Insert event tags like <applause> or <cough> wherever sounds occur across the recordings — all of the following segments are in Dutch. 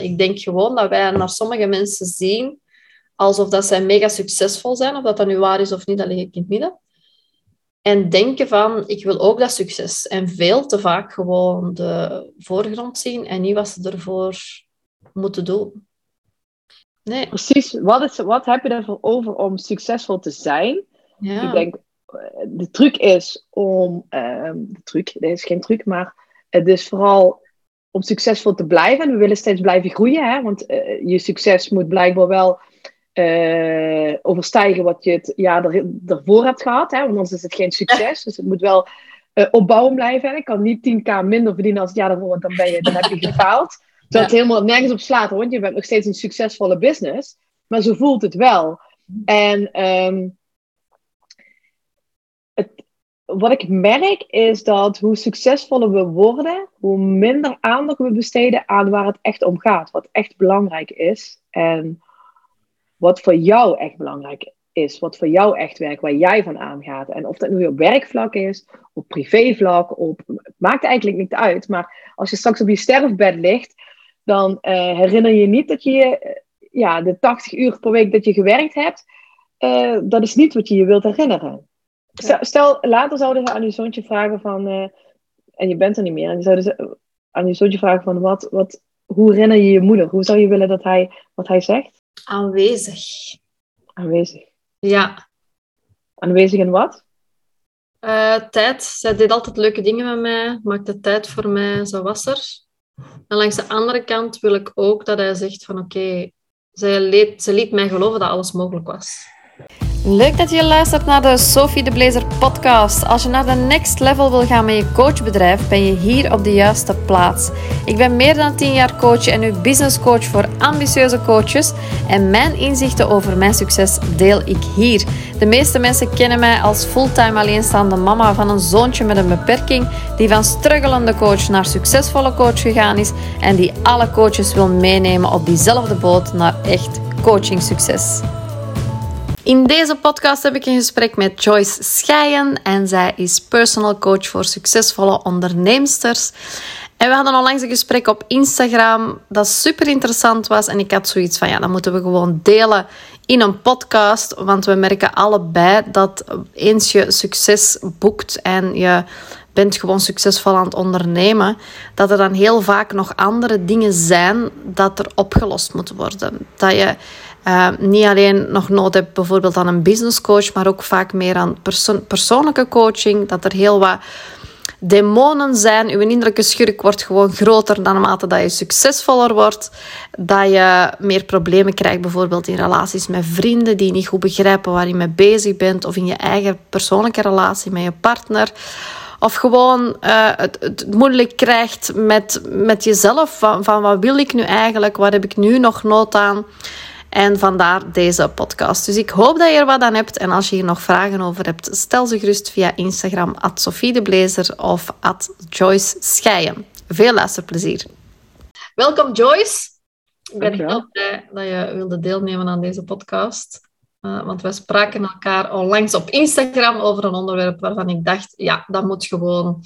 Ik denk gewoon dat wij naar sommige mensen zien alsof dat zij mega succesvol zijn, of dat dat nu waar is of niet, dat lig ik in het midden. En denken van, ik wil ook dat succes. En veel te vaak gewoon de voorgrond zien en niet wat ze ervoor moeten doen. Nee. Precies. Wat, is, wat heb je ervoor over om succesvol te zijn? Ja. Ik denk, de truc is om... Uh, de truc, dit is geen truc, maar het is vooral om succesvol te blijven. We willen steeds blijven groeien, hè? want uh, je succes moet blijkbaar wel uh, overstijgen wat je het jaar er, ervoor hebt gehad. Hè? Want anders is het geen succes. Dus het moet wel uh, opbouwen blijven. Ik kan niet 10k minder verdienen als het jaar ervoor, want dan, ben je, dan heb je gefaald. Terwijl het helemaal nergens op slaat, want je bent nog steeds een succesvolle business. Maar zo voelt het wel. En um, het, wat ik merk is dat hoe succesvoller we worden, hoe minder aandacht we besteden aan waar het echt om gaat. Wat echt belangrijk is. En wat voor jou echt belangrijk is. Wat voor jou echt werkt, waar jij van aangaat. En of dat nu op werkvlak is, op privévlak, op, het maakt eigenlijk niet uit. Maar als je straks op je sterfbed ligt, dan uh, herinner je niet dat je eh, ja, de 80 uur per week dat je gewerkt hebt, uh, dat is niet wat je je wilt herinneren. Stel, stel later zouden ze aan je zoontje vragen van, en je bent er niet meer, en zouden ze aan je zoontje vragen van, wat, wat, hoe herinner je je moeder? Hoe zou je willen dat hij, wat hij zegt? Aanwezig. Aanwezig. Ja. Aanwezig in wat? Uh, tijd. Zij deed altijd leuke dingen met mij, maakte tijd voor mij, zo was er. En langs de andere kant wil ik ook dat hij zegt van oké, okay, zij, liet mij geloven dat alles mogelijk was. Leuk dat je luistert naar de Sophie de Blazer podcast. Als je naar de next level wil gaan met je coachbedrijf, ben je hier op de juiste plaats. Ik ben meer dan 10 jaar coach en nu business coach voor ambitieuze coaches. En mijn inzichten over mijn succes deel ik hier. De meeste mensen kennen mij als fulltime alleenstaande mama van een zoontje met een beperking, die van struggelende coach naar succesvolle coach gegaan is en die alle coaches wil meenemen op diezelfde boot naar echt coaching succes. In deze podcast heb ik een gesprek met Joyce Scheijen en zij is personal coach voor succesvolle onderneemsters. En we hadden onlangs een gesprek op Instagram dat super interessant was en ik had zoiets van ja, dat moeten we gewoon delen in een podcast, want we merken allebei dat eens je succes boekt en je bent gewoon succesvol aan het ondernemen, dat er dan heel vaak nog andere dingen zijn dat er opgelost moeten worden. Dat je uh, niet alleen nog nood hebt bijvoorbeeld aan een business coach, maar ook vaak meer aan perso persoonlijke coaching. Dat er heel wat demonen zijn. Uw innerlijke schurk wordt gewoon groter naarmate dat je succesvoller wordt. Dat je meer problemen krijgt, bijvoorbeeld in relaties met vrienden die niet goed begrijpen waar je mee bezig bent, of in je eigen persoonlijke relatie met je partner. Of gewoon uh, het, het, moeilijk krijgt met, met jezelf. Van, van wat wil ik nu eigenlijk? Wat heb ik nu nog nood aan? En vandaar deze podcast. Dus ik hoop dat je er wat aan hebt. En als je hier nog vragen over hebt, stel ze gerust via Instagram, at Sophie de Blazer of at Joyce Scheijen. Veel luisterplezier. Welkom Joyce. Ik ben heel blij dat je wilde deelnemen aan deze podcast. Uh, want we spraken elkaar onlangs op Instagram over een onderwerp waarvan ik dacht, ja, dat moet gewoon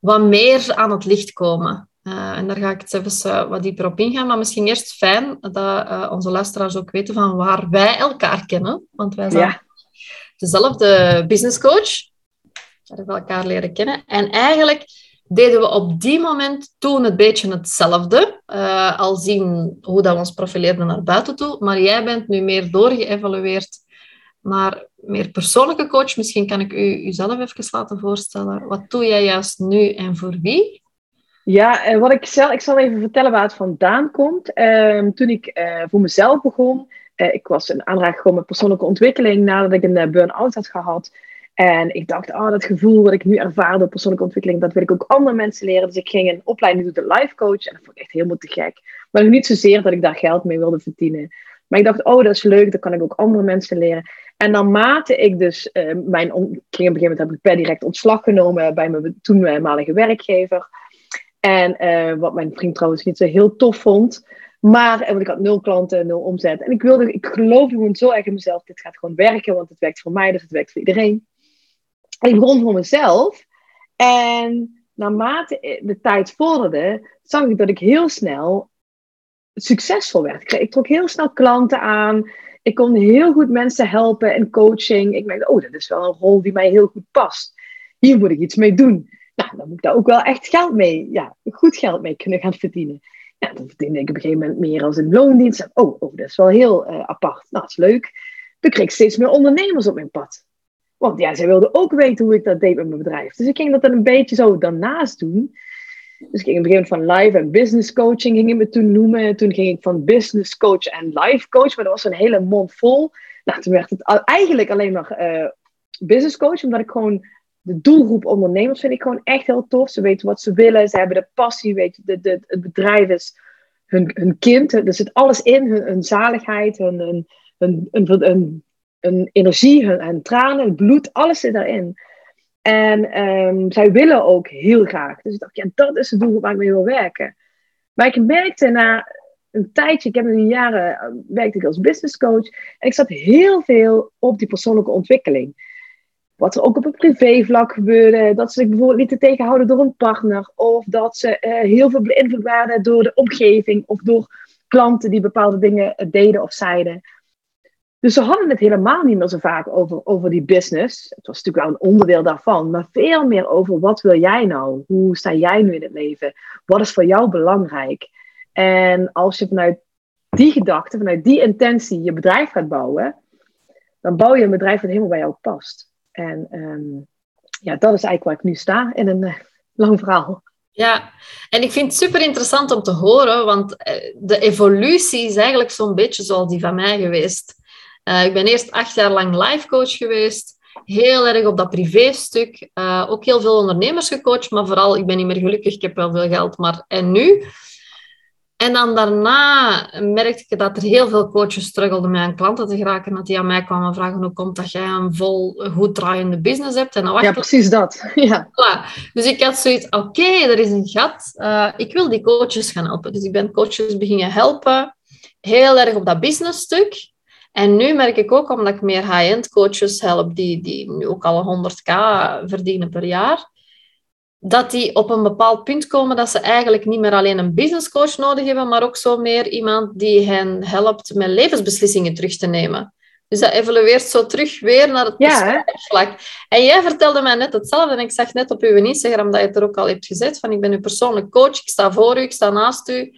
wat meer aan het licht komen. Uh, en daar ga ik het even uh, wat dieper op ingaan. Maar misschien eerst fijn dat uh, onze luisteraars ook weten van waar wij elkaar kennen. Want wij zijn ja. dezelfde business coach. Daar hebben we elkaar leren kennen. En eigenlijk deden we op die moment toen een beetje hetzelfde. al zien hoe dat we ons profileerden naar buiten toe. Maar jij bent nu meer doorgeëvalueerd naar meer persoonlijke coach. Misschien kan ik u uzelf even laten voorstellen. Wat doe jij juist nu en voor wie? Ja, en wat ik zelf, ik zal even vertellen waar het vandaan komt. Um, toen ik uh, voor mezelf begon, uh, ik was in aanraking gekomen met persoonlijke ontwikkeling nadat ik een uh, burn-out had gehad. En ik dacht, oh, dat gevoel wat ik nu ervaar door persoonlijke ontwikkeling, dat wil ik ook andere mensen leren. Dus ik ging een opleiding doen tot life coach. En dat vond ik echt helemaal te gek. Maar niet zozeer dat ik daar geld mee wilde verdienen. Maar ik dacht, oh, dat is leuk, dat kan ik ook andere mensen leren. En naarmate ik dus mijn... Ik ging op een gegeven moment heb ik per direct ontslag genomen bij mijn toenmalige werkgever. En uh, wat mijn vriend trouwens niet zo heel tof vond. Maar want ik had nul klanten, nul omzet. En ik, wilde, ik geloofde gewoon zo erg in mezelf. Dit gaat gewoon werken, want het werkt voor mij, dus het werkt voor iedereen. En ik begon voor mezelf. En naarmate de tijd vorderde, zag ik dat ik heel snel succesvol werd. Ik trok heel snel klanten aan. Ik kon heel goed mensen helpen in coaching. Ik merkte, oh, dat is wel een rol die mij heel goed past. Hier moet ik iets mee doen. Nou, dan moet ik daar ook wel echt geld mee, ja, goed geld mee kunnen gaan verdienen. Ja, dan verdiende ik op een gegeven moment meer als een loondienst. Oh, oh dat is wel heel uh, apart. Nou, dat is leuk. Toen kreeg ik steeds meer ondernemers op mijn pad. Want ja, zij wilden ook weten hoe ik dat deed met mijn bedrijf. Dus ik ging dat dan een beetje zo daarnaast doen. Dus ik ging op een gegeven moment van live en business coaching ging ik me toen noemen. Toen ging ik van business coach en life coach. Maar dat was een hele mond vol. Nou, toen werd het eigenlijk alleen nog uh, business coach. Omdat ik gewoon de doelgroep ondernemers vind ik gewoon echt heel tof. Ze weten wat ze willen. Ze hebben de passie. Weet je, de, de, het bedrijf is hun, hun kind. Er zit alles in. Hun, hun zaligheid. Hun, hun, hun, hun, energie. Hun, tranen. Hun bloed. Alles zit daarin. En um, zij willen ook heel graag. Dus ik dacht, ja, dat is de doelgroep waar ik mee wil werken. Maar ik merkte na een tijdje, ik heb in jaren eh, werkte ik als business coach. En ik zat heel veel op die persoonlijke ontwikkeling. Wat er ook op het privévlak gebeurde. Dat ze zich bijvoorbeeld lieten tegenhouden door een partner. Of dat ze uh, heel veel beïnvloed waren door de omgeving. Of door klanten die bepaalde dingen deden of zeiden. Dus ze hadden het helemaal niet meer zo vaak over, over die business. Het was natuurlijk wel een onderdeel daarvan, maar veel meer over wat wil jij nou? Hoe sta jij nu in het leven? Wat is voor jou belangrijk? En als je vanuit die gedachte, vanuit die intentie je bedrijf gaat bouwen, dan bouw je een bedrijf dat helemaal bij jou past. En um, ja, dat is eigenlijk waar ik nu sta in een uh, lang verhaal. Ja, en ik vind het super interessant om te horen, want eh, de evolutie is eigenlijk zo'n beetje zoals die van mij geweest. Uh, ik ben eerst acht jaar lang life coach geweest. Heel erg op dat privéstuk. Uh, ook heel veel ondernemers gecoacht, maar vooral, ik ben niet meer gelukkig, ik heb wel veel geld, maar en nu? En dan daarna merkte ik dat er heel veel coaches struggelden met aan klanten te geraken. Dat die aan mij kwamen vragen hoe komt dat jij een vol goed draaiende business hebt. En dan ja, precies dat. <laughs> Ja. Voilà. Dus ik had zoiets, oké, er is een gat. Uh, ik wil die coaches gaan helpen. Dus ik ben coaches beginnen helpen. Heel erg op dat business stuk. En nu merk ik ook, omdat ik meer high-end coaches help, die, die nu ook al 100k verdienen per jaar, dat die op een bepaald punt komen dat ze eigenlijk niet meer alleen een business coach nodig hebben, maar ook zo meer iemand die hen helpt met levensbeslissingen terug te nemen. Dus dat evolueert zo terug weer naar het ja, vlak. En jij vertelde mij net hetzelfde. En ik zag net op uw Instagram dat je het er ook al hebt gezet. Van ik ben uw persoonlijk coach. Ik sta voor u, ik sta naast u.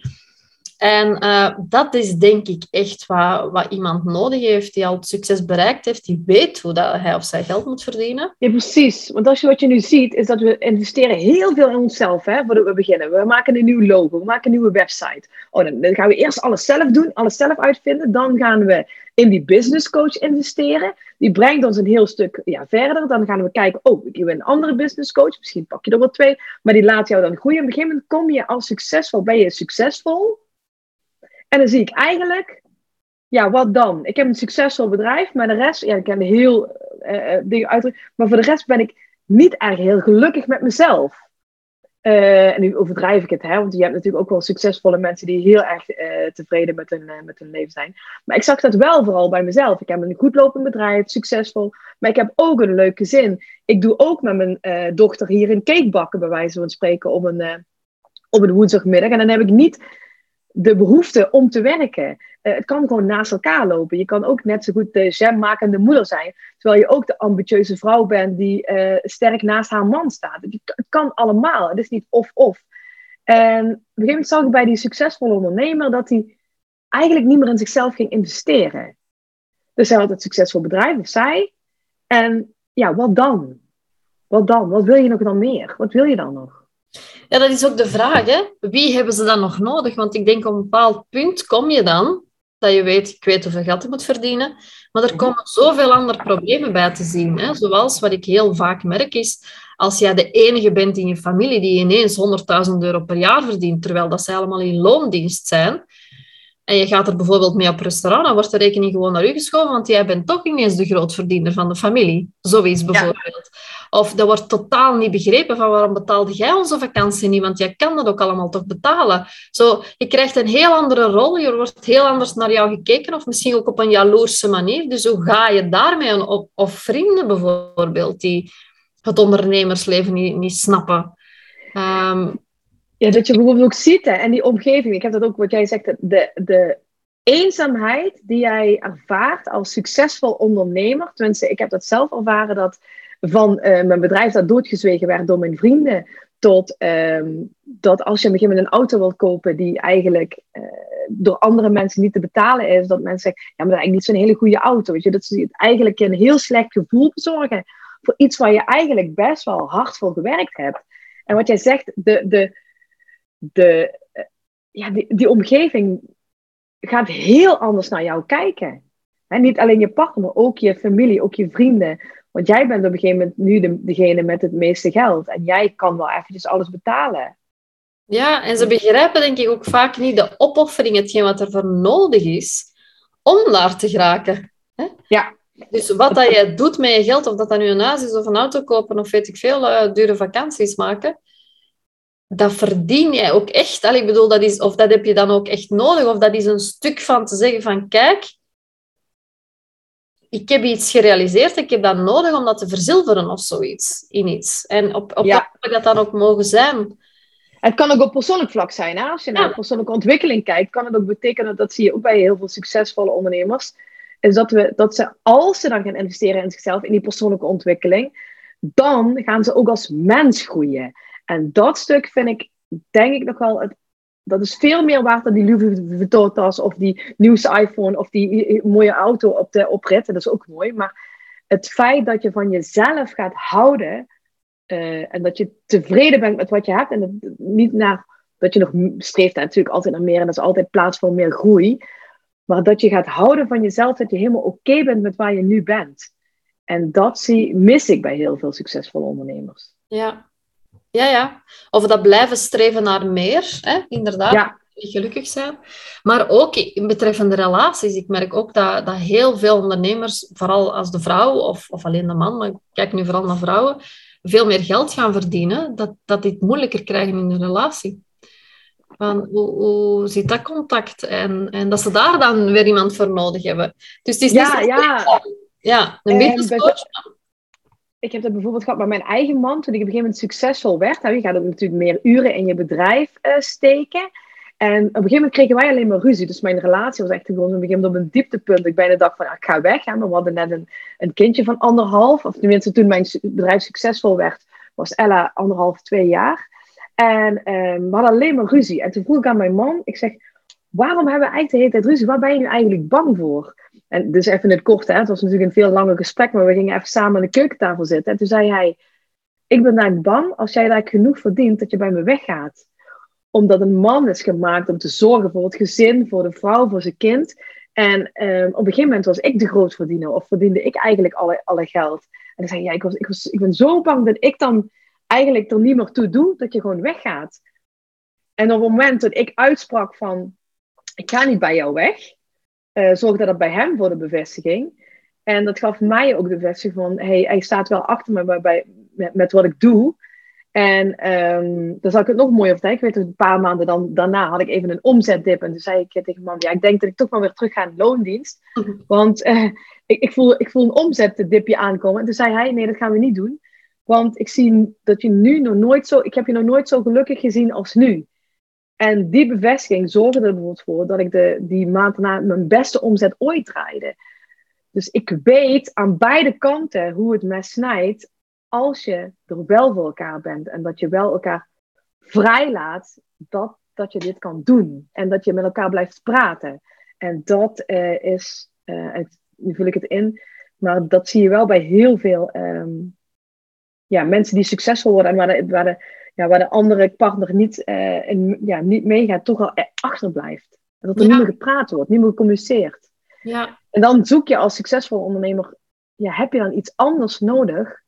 En uh, dat is denk ik echt wat, wat iemand nodig heeft die al het succes bereikt heeft, die weet hoe dat hij of zij geld moet verdienen. Ja, precies. Want als je wat je nu ziet, is dat we investeren heel veel in onszelf hè, voordat we beginnen. We maken een nieuw logo, we maken een nieuwe website. Oh, dan, gaan we eerst alles zelf doen, alles zelf uitvinden. Dan gaan we in die business coach investeren. Die brengt ons een heel stuk ja, verder. Dan gaan we kijken, oh, ik wil een andere business coach. Misschien pak je er wel twee, maar die laat jou dan groeien. Op een gegeven moment kom je als succesvol, ben je succesvol en dan zie ik eigenlijk, ja, wat dan? Ik heb een succesvol bedrijf, maar de rest, ja, ik ken heel uh, dingen uit. Maar voor de rest ben ik niet eigenlijk heel gelukkig met mezelf. Uh, en nu overdrijf ik het, hè, want je hebt natuurlijk ook wel succesvolle mensen die heel erg tevreden met hun, met hun leven zijn. Maar ik zag dat wel vooral bij mezelf. Ik heb een goed lopend bedrijf, succesvol, maar ik heb ook een leuke zin. Ik doe ook met mijn dochter hier een cake bakken, bij wijze van spreken, op een, op een woensdagmiddag. En dan heb ik niet de behoefte om te werken. Uh, het kan gewoon naast elkaar lopen. Je kan ook net zo goed de jammakende moeder zijn, terwijl je ook de ambitieuze vrouw bent die uh, sterk naast haar man staat. Het, kan allemaal. Het is niet of-of. En op een gegeven moment zag ik bij die succesvolle ondernemer dat hij eigenlijk niet meer in zichzelf ging investeren. Dus hij had het succesvol bedrijf, of zij. En ja, wat dan? Wat dan? Wat wil je nog dan meer? Wat wil je dan nog? Ja, dat is ook de vraag. Hè? Wie hebben ze dan nog nodig? Want ik denk op een bepaald punt kom je dan dat je weet, ik weet hoeveel geld je moet verdienen. Maar er komen zoveel andere problemen bij te zien. Hè? Zoals wat ik heel vaak merk is, als jij de enige bent in je familie die ineens 100.000 euro per jaar verdient, terwijl dat ze allemaal in loondienst zijn, en je gaat er bijvoorbeeld mee op restaurant, dan wordt de rekening gewoon naar u geschoven, want jij bent toch ineens de grootverdiener van de familie. Zoiets bijvoorbeeld. Of dat wordt totaal niet begrepen van waarom betaalde jij onze vakantie niet, want jij kan dat ook allemaal toch betalen. Zo, je krijgt een heel andere rol, je wordt heel anders naar jou gekeken, of misschien ook op een jaloerse manier. Dus hoe ga je daarmee op? Of vrienden bijvoorbeeld, die het ondernemersleven niet, niet snappen. Um, Ja, dat je bijvoorbeeld ook ziet en die omgeving. Ik heb dat ook wat jij zegt, de, de eenzaamheid die jij ervaart als succesvol ondernemer. Tenminste, ik heb dat zelf ervaren dat van uh, mijn bedrijf dat doodgezwegen werd door mijn vrienden. Tot um, dat als je een gegeven moment een auto wilt kopen die eigenlijk uh, door andere mensen niet te betalen is, dat mensen zeggen, ja, maar dat is eigenlijk niet zo'n hele goede auto. Weet je, dat ze eigenlijk een heel slecht gevoel bezorgen voor iets waar je eigenlijk best wel hard voor gewerkt hebt. En wat jij zegt, de, de, de, ja, die, die omgeving gaat heel anders naar jou kijken. En niet alleen je partner, maar ook je familie, ook je vrienden. Want jij bent op een gegeven moment nu de, degene met het meeste geld. En jij kan wel eventjes alles betalen. Ja, en ze begrijpen denk ik ook vaak niet de opoffering, hetgeen wat er voor nodig is om daar te geraken. Hè? Ja. Dus wat dat je doet met je geld, of dat dat nu een huis is of een auto kopen of weet ik veel, uh, dure vakanties maken, dat verdien jij ook echt. Allee, ik bedoel, dat is, of dat heb je dan ook echt nodig, of dat is een stuk van te zeggen van kijk, ik heb iets gerealiseerd, ik heb dat nodig om dat te verzilveren of zoiets in iets. En op, op ja. dat dat dan ook mogen zijn. Het kan ook op persoonlijk vlak zijn. Hè? Als je naar persoonlijke ontwikkeling kijkt, kan het ook betekenen, dat zie je ook bij heel veel succesvolle ondernemers, is dat, we, dat ze, als ze dan gaan investeren in zichzelf, in die persoonlijke ontwikkeling, dan gaan ze ook als mens groeien. En dat stuk vind ik, denk ik nog wel, het, dat is veel meer waard dan die Louis Vuitton tas of die nieuwste iPhone of die mooie auto op de oprit. Dat is ook mooi. Maar het feit dat je van jezelf gaat houden uh, en dat je tevreden bent met wat je hebt en niet naar dat je nog streeft natuurlijk altijd naar meer en dat is altijd plaats voor meer groei. Maar dat je gaat houden van jezelf, dat je helemaal oké bent met waar je nu bent. En dat zie, mis ik bij heel veel succesvolle ondernemers. Ja, ja, ja. Of dat blijven streven naar meer, hè? inderdaad. Ja. Gelukkig zijn. Maar ook in betreffende relaties. Ik merk ook dat, dat heel veel ondernemers, vooral als de vrouw of, of alleen de man, maar ik kijk nu vooral naar vrouwen, veel meer geld gaan verdienen, dat, dat dit moeilijker krijgen in een relatie. Van, hoe, hoe zit dat contact? En, en dat ze daar dan weer iemand voor nodig hebben. Dus het is ja, ja. ja, een beetje coach ik heb dat bijvoorbeeld gehad met mijn eigen man. Toen ik op een gegeven moment succesvol werd. je gaat natuurlijk meer uren in je bedrijf uh, steken. En op een gegeven moment kregen wij alleen maar ruzie. Dus mijn relatie was echt op een gegeven moment op een dieptepunt. Ik bijna dacht van, ik ga weg. Hè. We hadden net een, een kindje van anderhalf. Of tenminste, toen mijn bedrijf succesvol werd, was Ella anderhalf, twee jaar. En um, we hadden alleen maar ruzie. En toen vroeg ik aan mijn man, ik zeg, waarom hebben we eigenlijk de hele tijd ruzie? Waar ben je nu eigenlijk bang voor? En dus even in het kort, hè, het was natuurlijk een veel langer gesprek, maar we gingen even samen aan de keukentafel zitten. En toen zei hij, ik ben eigenlijk bang als jij daar genoeg verdient, dat je bij me weggaat. Omdat een man is gemaakt om te zorgen voor het gezin, voor de vrouw, voor zijn kind. En um, op een gegeven moment was ik de grootverdiener, of verdiende ik eigenlijk alle, alle geld. En dan zei hij, ik, was, ik, was, ik ben zo bang dat ik dan eigenlijk er niet meer toe doe, dat je gewoon weggaat. En op het moment dat ik uitsprak van, ik ga niet bij jou weg, uh, zorgde dat bij hem voor de bevestiging. En dat gaf mij ook de bevestiging van, hey, hij staat wel achter me bij, met, met wat ik doe. En um, dan zal ik het nog mooier vertellen. Ik weet een paar maanden dan, daarna had ik even een omzetdip. En toen zei ik tegen man, ja, ik denk dat ik toch maar weer terug ga in loondienst. Mhm. Want uh, ik, ik, voel, ik voel een omzetdipje aankomen. En toen zei hij, nee, dat gaan we niet doen. Want ik zie dat je nu nog nooit zo, ik heb je nog nooit zo gelukkig gezien als nu. En die bevestiging zorgde er bijvoorbeeld voor dat ik de, die maand daarna mijn beste omzet ooit draaide. Dus ik weet aan beide kanten hoe het mes snijdt als je er wel voor elkaar bent. En dat je wel elkaar vrijlaat dat, dat je dit kan doen. En dat je met elkaar blijft praten. En dat uh, is, het, nu vul ik het in, maar dat zie je wel bij heel veel um, ja, mensen die succesvol worden en waar waar de ja, waar de andere partner niet, uh, in, ja, niet meegaat, toch al achterblijft. En dat er niet meer gepraat wordt, niet meer gecommuniceerd. Ja. En dan zoek je als succesvol ondernemer, ja, heb je dan iets anders nodig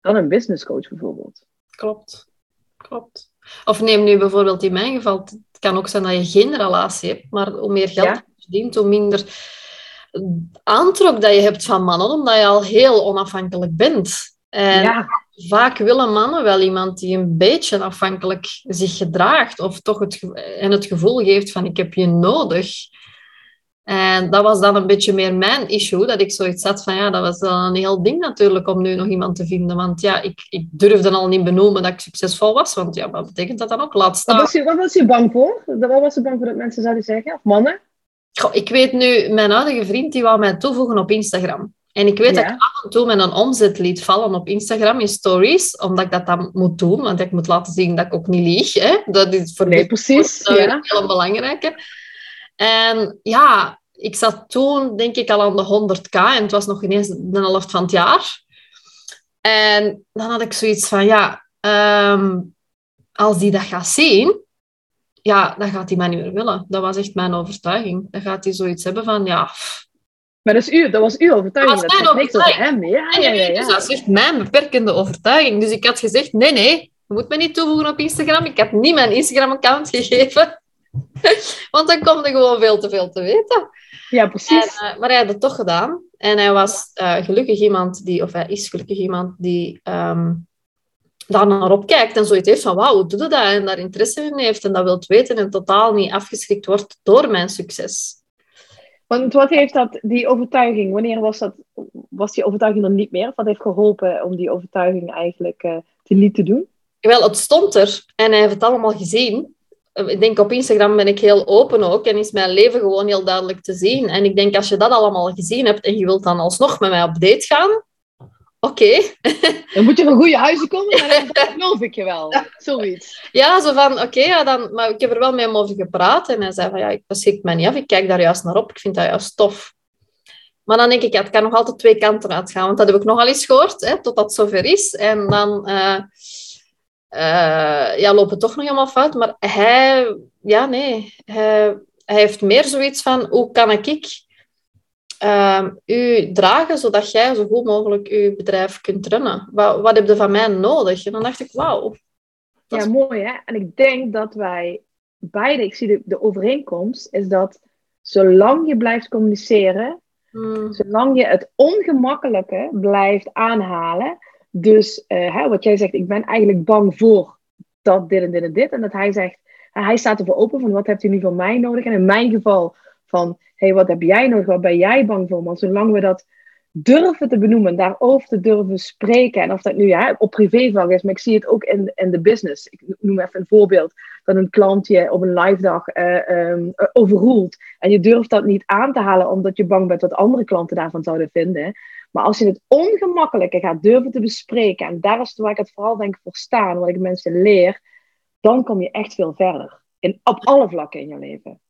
dan een business coach bijvoorbeeld? Klopt, klopt. Of neem nu bijvoorbeeld in mijn geval, het kan ook zijn dat je geen relatie hebt, maar hoe meer geld je verdient, hoe minder aantrok dat je hebt van mannen, omdat je al heel onafhankelijk bent. En ja vaak willen mannen wel iemand die een beetje afhankelijk zich gedraagt of toch het, en het gevoel geeft van ik heb je nodig. En dat was dan een beetje meer mijn issue, dat ik zoiets had van, ja, dat was dan een heel ding natuurlijk om nu nog iemand te vinden. Want ja, ik, ik durfde al niet benoemen dat ik succesvol was, want ja, wat betekent dat dan ook? Laat staan. Wat was je, wat was je bang voor? Wat was je bang voor dat mensen zouden zeggen? Of mannen? Goh, ik weet nu, mijn oude vriend die wou mij toevoegen op Instagram. En ik weet dat ik af en toe met een omzet liet vallen op Instagram in stories, omdat ik dat dan moet doen, want ik moet laten zien dat ik ook niet lieg. Hè? Dat is voor nee, precies. ja. heel belangrijke. En ja, ik zat toen denk ik al aan de 100k en het was nog ineens de helft van het jaar. En dan had ik zoiets van, ja, ehm, als die dat gaat zien, ja, dan gaat hij mij niet meer willen. Dat was echt mijn overtuiging. Dan gaat hij zoiets hebben van, ja... Maar dat, is u, dat was uw overtuiging? Dat was mijn overtuiging. Hem. Ja, ja, ja, ja, Dus dat is echt mijn beperkende overtuiging. Dus ik had gezegd, nee, nee, je moet me niet toevoegen op Instagram. Ik heb niet mijn Instagram-account <laughs> gegeven. Want dan komt er gewoon veel te veel te weten. Ja, precies. En, uh, maar hij had het toch gedaan. En hij was uh, gelukkig iemand die, of hij is gelukkig iemand die um, daar naar opkijkt en zoiets heeft van wauw, hoe doe je dat? En daar interesse in heeft en dat wilt weten en totaal niet afgeschrikt wordt door mijn succes. Want wat heeft dat, die overtuiging, wanneer was dat, was die overtuiging er niet meer? Of wat heeft geholpen om die overtuiging eigenlijk uh, te niet te doen? Wel, het stond er en hij heeft het allemaal gezien. Ik denk op Instagram ben ik heel open ook en is mijn leven gewoon heel duidelijk te zien. En ik denk als je dat allemaal gezien hebt en je wilt dan alsnog met mij op date gaan, oké. <laughs> Dan moet je van goede huizen komen, maar dan geloof ik je wel. Zoiets. Ja, zo van, oké, ja, dan, maar ik heb er wel met hem over gepraat. En hij zei van, ja, ik schrik mij niet af. Ik kijk daar juist naar op. Ik vind dat juist tof. Maar dan denk ik, ja, het kan nog altijd twee kanten uitgaan. Want dat heb ik nogal eens gehoord, hè, totdat het zover is. En dan uh, uh, ja, lopen toch nog helemaal fout. Maar hij, ja, nee. Hij, hij heeft meer zoiets van, hoe kan ik uh, u dragen zodat jij zo goed mogelijk je bedrijf kunt runnen? Wat, wat heb je van mij nodig? En dan dacht ik, wauw. Ja, mooi hè. En ik denk dat wij beide, ik zie de, de overeenkomst, is dat zolang je blijft communiceren, hmm. zolang je het ongemakkelijke blijft aanhalen, dus uh, hè, wat jij zegt, ik ben eigenlijk bang voor dat dit en dit en dit, en dat hij zegt, hij staat ervoor open van wat hebt u nu van mij nodig? En in mijn geval van hey, wat heb jij nodig? Wat ben jij bang voor? Want zolang we dat durven te benoemen, daarover te durven spreken, en of dat nu ja, op privévlak is, maar ik zie het ook in, in de business. Ik noem even een voorbeeld, dat een klant je op een live dag uh, overroelt, en je durft dat niet aan te halen omdat je bang bent wat andere klanten daarvan zouden vinden. Maar als je het ongemakkelijke gaat durven te bespreken, en daar is waar ik het vooral denk voor staan, wat ik mensen leer, dan kom je echt veel verder. In, op alle vlakken in je leven.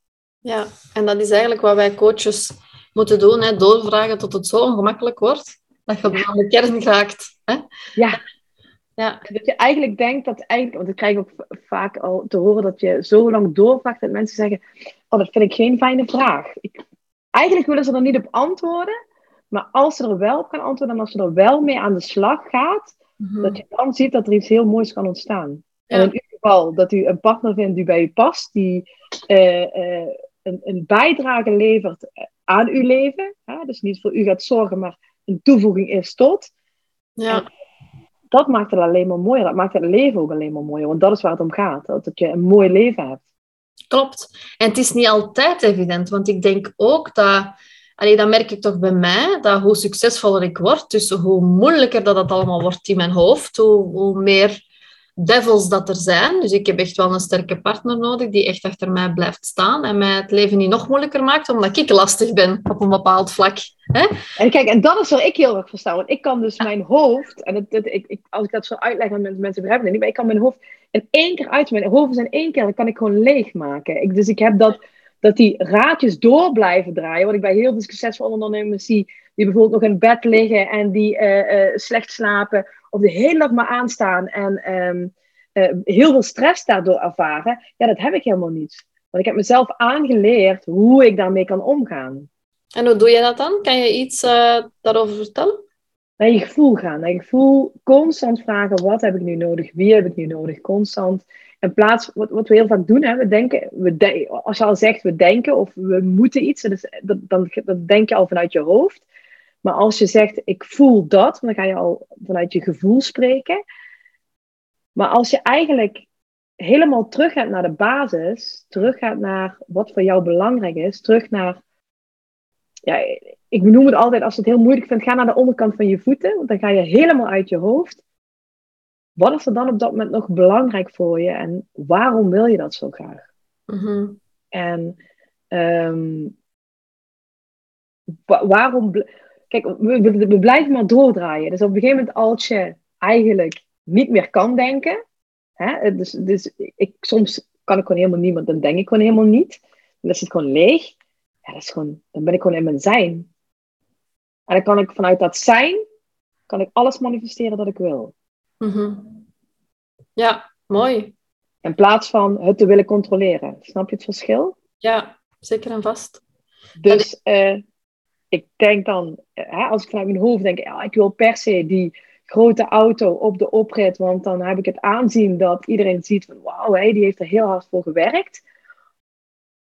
Ja, en dat is eigenlijk wat wij coaches moeten doen, hè? doorvragen tot het zo ongemakkelijk wordt, dat je aan de kern raakt. Hè? Ja. ja. Dat je eigenlijk denkt dat eigenlijk, want ik krijg ook vaak al te horen dat je zo lang doorvraagt dat mensen zeggen, oh dat vind ik geen fijne vraag. Ik, eigenlijk willen ze er niet op antwoorden, maar als ze er wel op gaan antwoorden en als ze er wel mee aan de slag gaat, mhm. dat je dan ziet dat er iets heel moois kan ontstaan. En in ieder geval dat u een partner vindt die bij u past, die uh, een, een bijdrage levert aan uw leven. Hè? Dus niet voor u gaat zorgen, maar een toevoeging is tot. Ja. dat maakt het alleen maar mooier. Dat maakt het leven ook alleen maar mooier. Want dat is waar het om gaat. Dat je een mooi leven hebt. Klopt. En het is niet altijd evident. Want ik denk ook dat... Allee, dat merk ik toch bij mij, dat hoe succesvoller ik word, dus hoe moeilijker dat het allemaal wordt in mijn hoofd, hoe, hoe meer devils dat er zijn. Dus ik heb echt wel een sterke partner nodig die echt achter mij blijft staan en mij het leven niet nog moeilijker maakt, omdat ik lastig ben op een bepaald vlak. Hè? En kijk, en dat is waar ik heel erg verstaan. Want ik kan dus mijn hoofd, en het, het, ik, ik, als ik dat zo uitleg aan mensen, mensen begrijpen het niet, maar ik kan mijn hoofd in één keer uit, mijn hoofd is in één keer, dan kan ik gewoon leeg maken. Ik, dus ik heb dat, dat die raadjes door blijven draaien, wat ik bij heel veel succesvolle ondernemers zie, die bijvoorbeeld nog in bed liggen en die uh, uh, slecht slapen, of de hele dag maar aanstaan en um, uh, heel veel stress daardoor ervaren, ja, dat heb ik helemaal niet. Want ik heb mezelf aangeleerd hoe ik daarmee kan omgaan. En hoe doe je dat dan? Kan je iets uh, daarover vertellen? Naar je gevoel gaan. Naar je gevoel constant vragen, wat heb ik nu nodig? Wie heb ik nu nodig? Constant. In plaats, wat, wat we heel vaak doen, hè, we denken, we de, als je al zegt we denken of we moeten iets, dat, dan, dan denk je al vanuit je hoofd. Maar als je zegt, ik voel dat, dan ga je al vanuit je gevoel spreken. Maar als je eigenlijk helemaal terug gaat naar de basis, terug gaat naar wat voor jou belangrijk is, terug naar ja, ik benoem het altijd als je het heel moeilijk vindt, ga naar de onderkant van je voeten, want dan ga je helemaal uit je hoofd. Wat is er dan op dat moment nog belangrijk voor je en waarom wil je dat zo graag? Mhm. En ehm, wa- waarom. Kijk, we, we, we blijven maar doordraaien. Dus op een gegeven moment, als je eigenlijk niet meer kan denken. Hè, dus, dus ik, soms kan ik gewoon helemaal niet, want dan denk ik gewoon helemaal niet. Dan is het gewoon leeg. Ja, dat is gewoon, dan ben ik gewoon in mijn zijn. En dan kan ik vanuit dat zijn, kan ik alles manifesteren dat ik wil. Mhm. Ja, mooi. In plaats van het te willen controleren. Snap je het verschil? Ja, zeker en vast. Dus eh, ik denk dan, eh, hè, als ik vanuit mijn hoofd denk, ja, ik wil per se die grote auto op de oprit, want dan heb ik het aanzien dat iedereen ziet van wauw, hé, die heeft er heel hard voor gewerkt.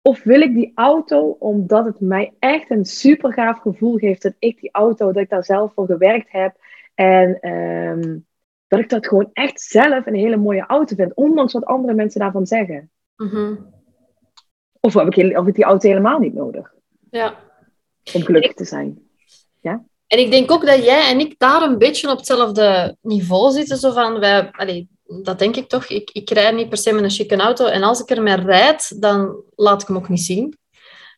Of wil ik die auto omdat het mij echt een super gaaf gevoel geeft dat ik die auto, dat ik daar zelf voor gewerkt heb en ehm, dat ik dat gewoon echt zelf een hele mooie auto vind, ondanks wat andere mensen daarvan zeggen. Mhm. Of heb ik, of ik die auto helemaal niet nodig Ja. Om gelukkig te zijn. En ik denk ook dat jij en ik daar een beetje op hetzelfde niveau zitten. Zo van, wij, allee, dat denk ik toch. Ik, ik rijd niet per se met een chique auto. En als ik ermee rijd, dan laat ik hem ook niet zien.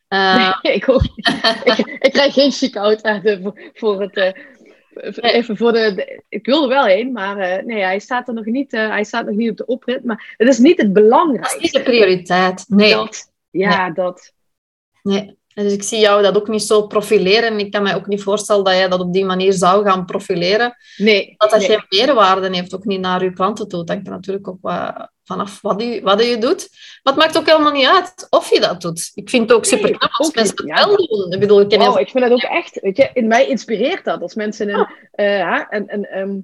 Eh, <laughs> ik, ook, ik, ik krijg geen chic auto <laughs> voor, voor het. eh, even voor de, de- Ik wil er wel heen, maar eh, nee, hij staat er nog niet, hij staat nog niet op de oprit. Maar het is niet het dat is belangrijkste. niet de prioriteit. Nee. Dat, ja, dat. nee. Dus ik zie jou dat ook niet zo profileren. En ik kan me ook niet voorstellen dat jij dat op die manier zou gaan profileren. Nee. Dat dat nee. geen meerwaarde heeft, ook niet naar uw klanten toe. Dat hangt er natuurlijk ook wat vanaf wat je, wat je doet. Maar het maakt ook helemaal niet uit of je dat doet. Ik vind het ook super knap als mensen het wel doen. Ik bedoel, ik Wauw, ik vind dat ook echt, weet je, in mij inspireert dat. Als mensen een, hè, een, een, ehm,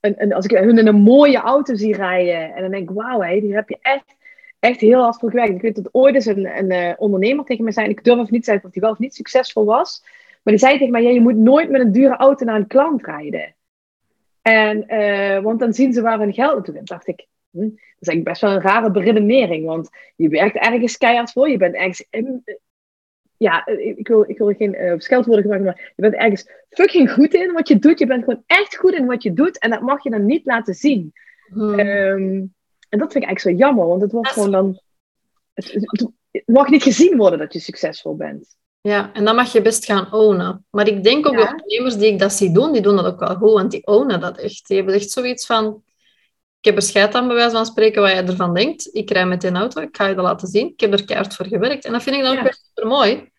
een, een- als ik hun in een mooie auto zie rijden, en dan denk ik, wauw, hé, die heb je echt, echt heel hard voor gewerkt. Ik weet dat ooit eens een, een eh, ondernemer tegen me zei, ik durf even niet te zeggen of die wel of niet succesvol was, maar die zei tegen mij, ja, je moet nooit met een dure auto naar een klant rijden. En, eh, want dan zien ze waar hun geld naartoe gaat. dacht ik, hm, dat is eigenlijk best wel een rare beredenering, want je werkt ergens keihard voor, je bent ergens... in- ja, ik wil, ik wil geen eh scheldwoorden gebruiken, maar je bent ergens fucking goed in wat je doet. Je bent gewoon echt goed in wat je doet en dat mag je dan niet laten zien. Hmm. Ehm, en dat vind ik eigenlijk zo jammer, want het wordt Dat gewoon dan... Het, het- het mag niet gezien worden dat je succesvol bent. Ja, en dan mag je best gaan ownen. Maar ik denk ook Ja. de ondernemers die ik dat zie doen, die doen dat ook wel goed, want die ownen dat echt. Die hebben echt zoiets van... Ik heb er scheid aan, bij wijze van spreken, wat jij ervan denkt. Ik rij met auto, ik ga je dat laten zien. Ik heb er keihard voor gewerkt. En dat vind ik dan Ja. ook super mooi.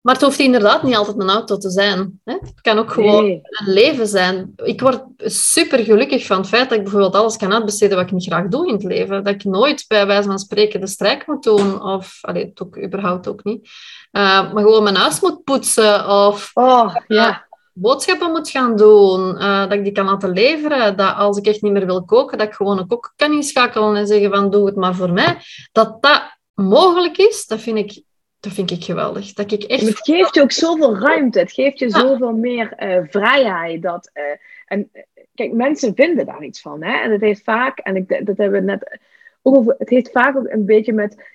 Maar het hoeft inderdaad niet altijd een auto te zijn. Hè? Het kan ook gewoon Nee. een leven zijn. Ik word super gelukkig van het feit dat ik bijvoorbeeld alles kan uitbesteden wat ik niet graag doe in het leven. Dat ik nooit bij wijze van spreken de strijk moet doen, of allee, het ook, überhaupt ook niet. Uh, maar gewoon mijn huis moet poetsen of Oh, ja. boodschappen moet gaan doen, uh, dat ik die kan laten leveren. Dat als ik echt niet meer wil koken, dat ik gewoon een kok kan inschakelen en zeggen van doe het maar voor mij. Dat dat mogelijk is, dat vind ik dat vind ik geweldig. Dat ik echt... Het geeft je ook zoveel ruimte. Het geeft je zoveel meer uh, vrijheid. Dat, uh, en kijk, mensen vinden daar iets van. Hè? En het heeft vaak, en ik, dat hebben we net ook over, het heeft vaak ook een beetje met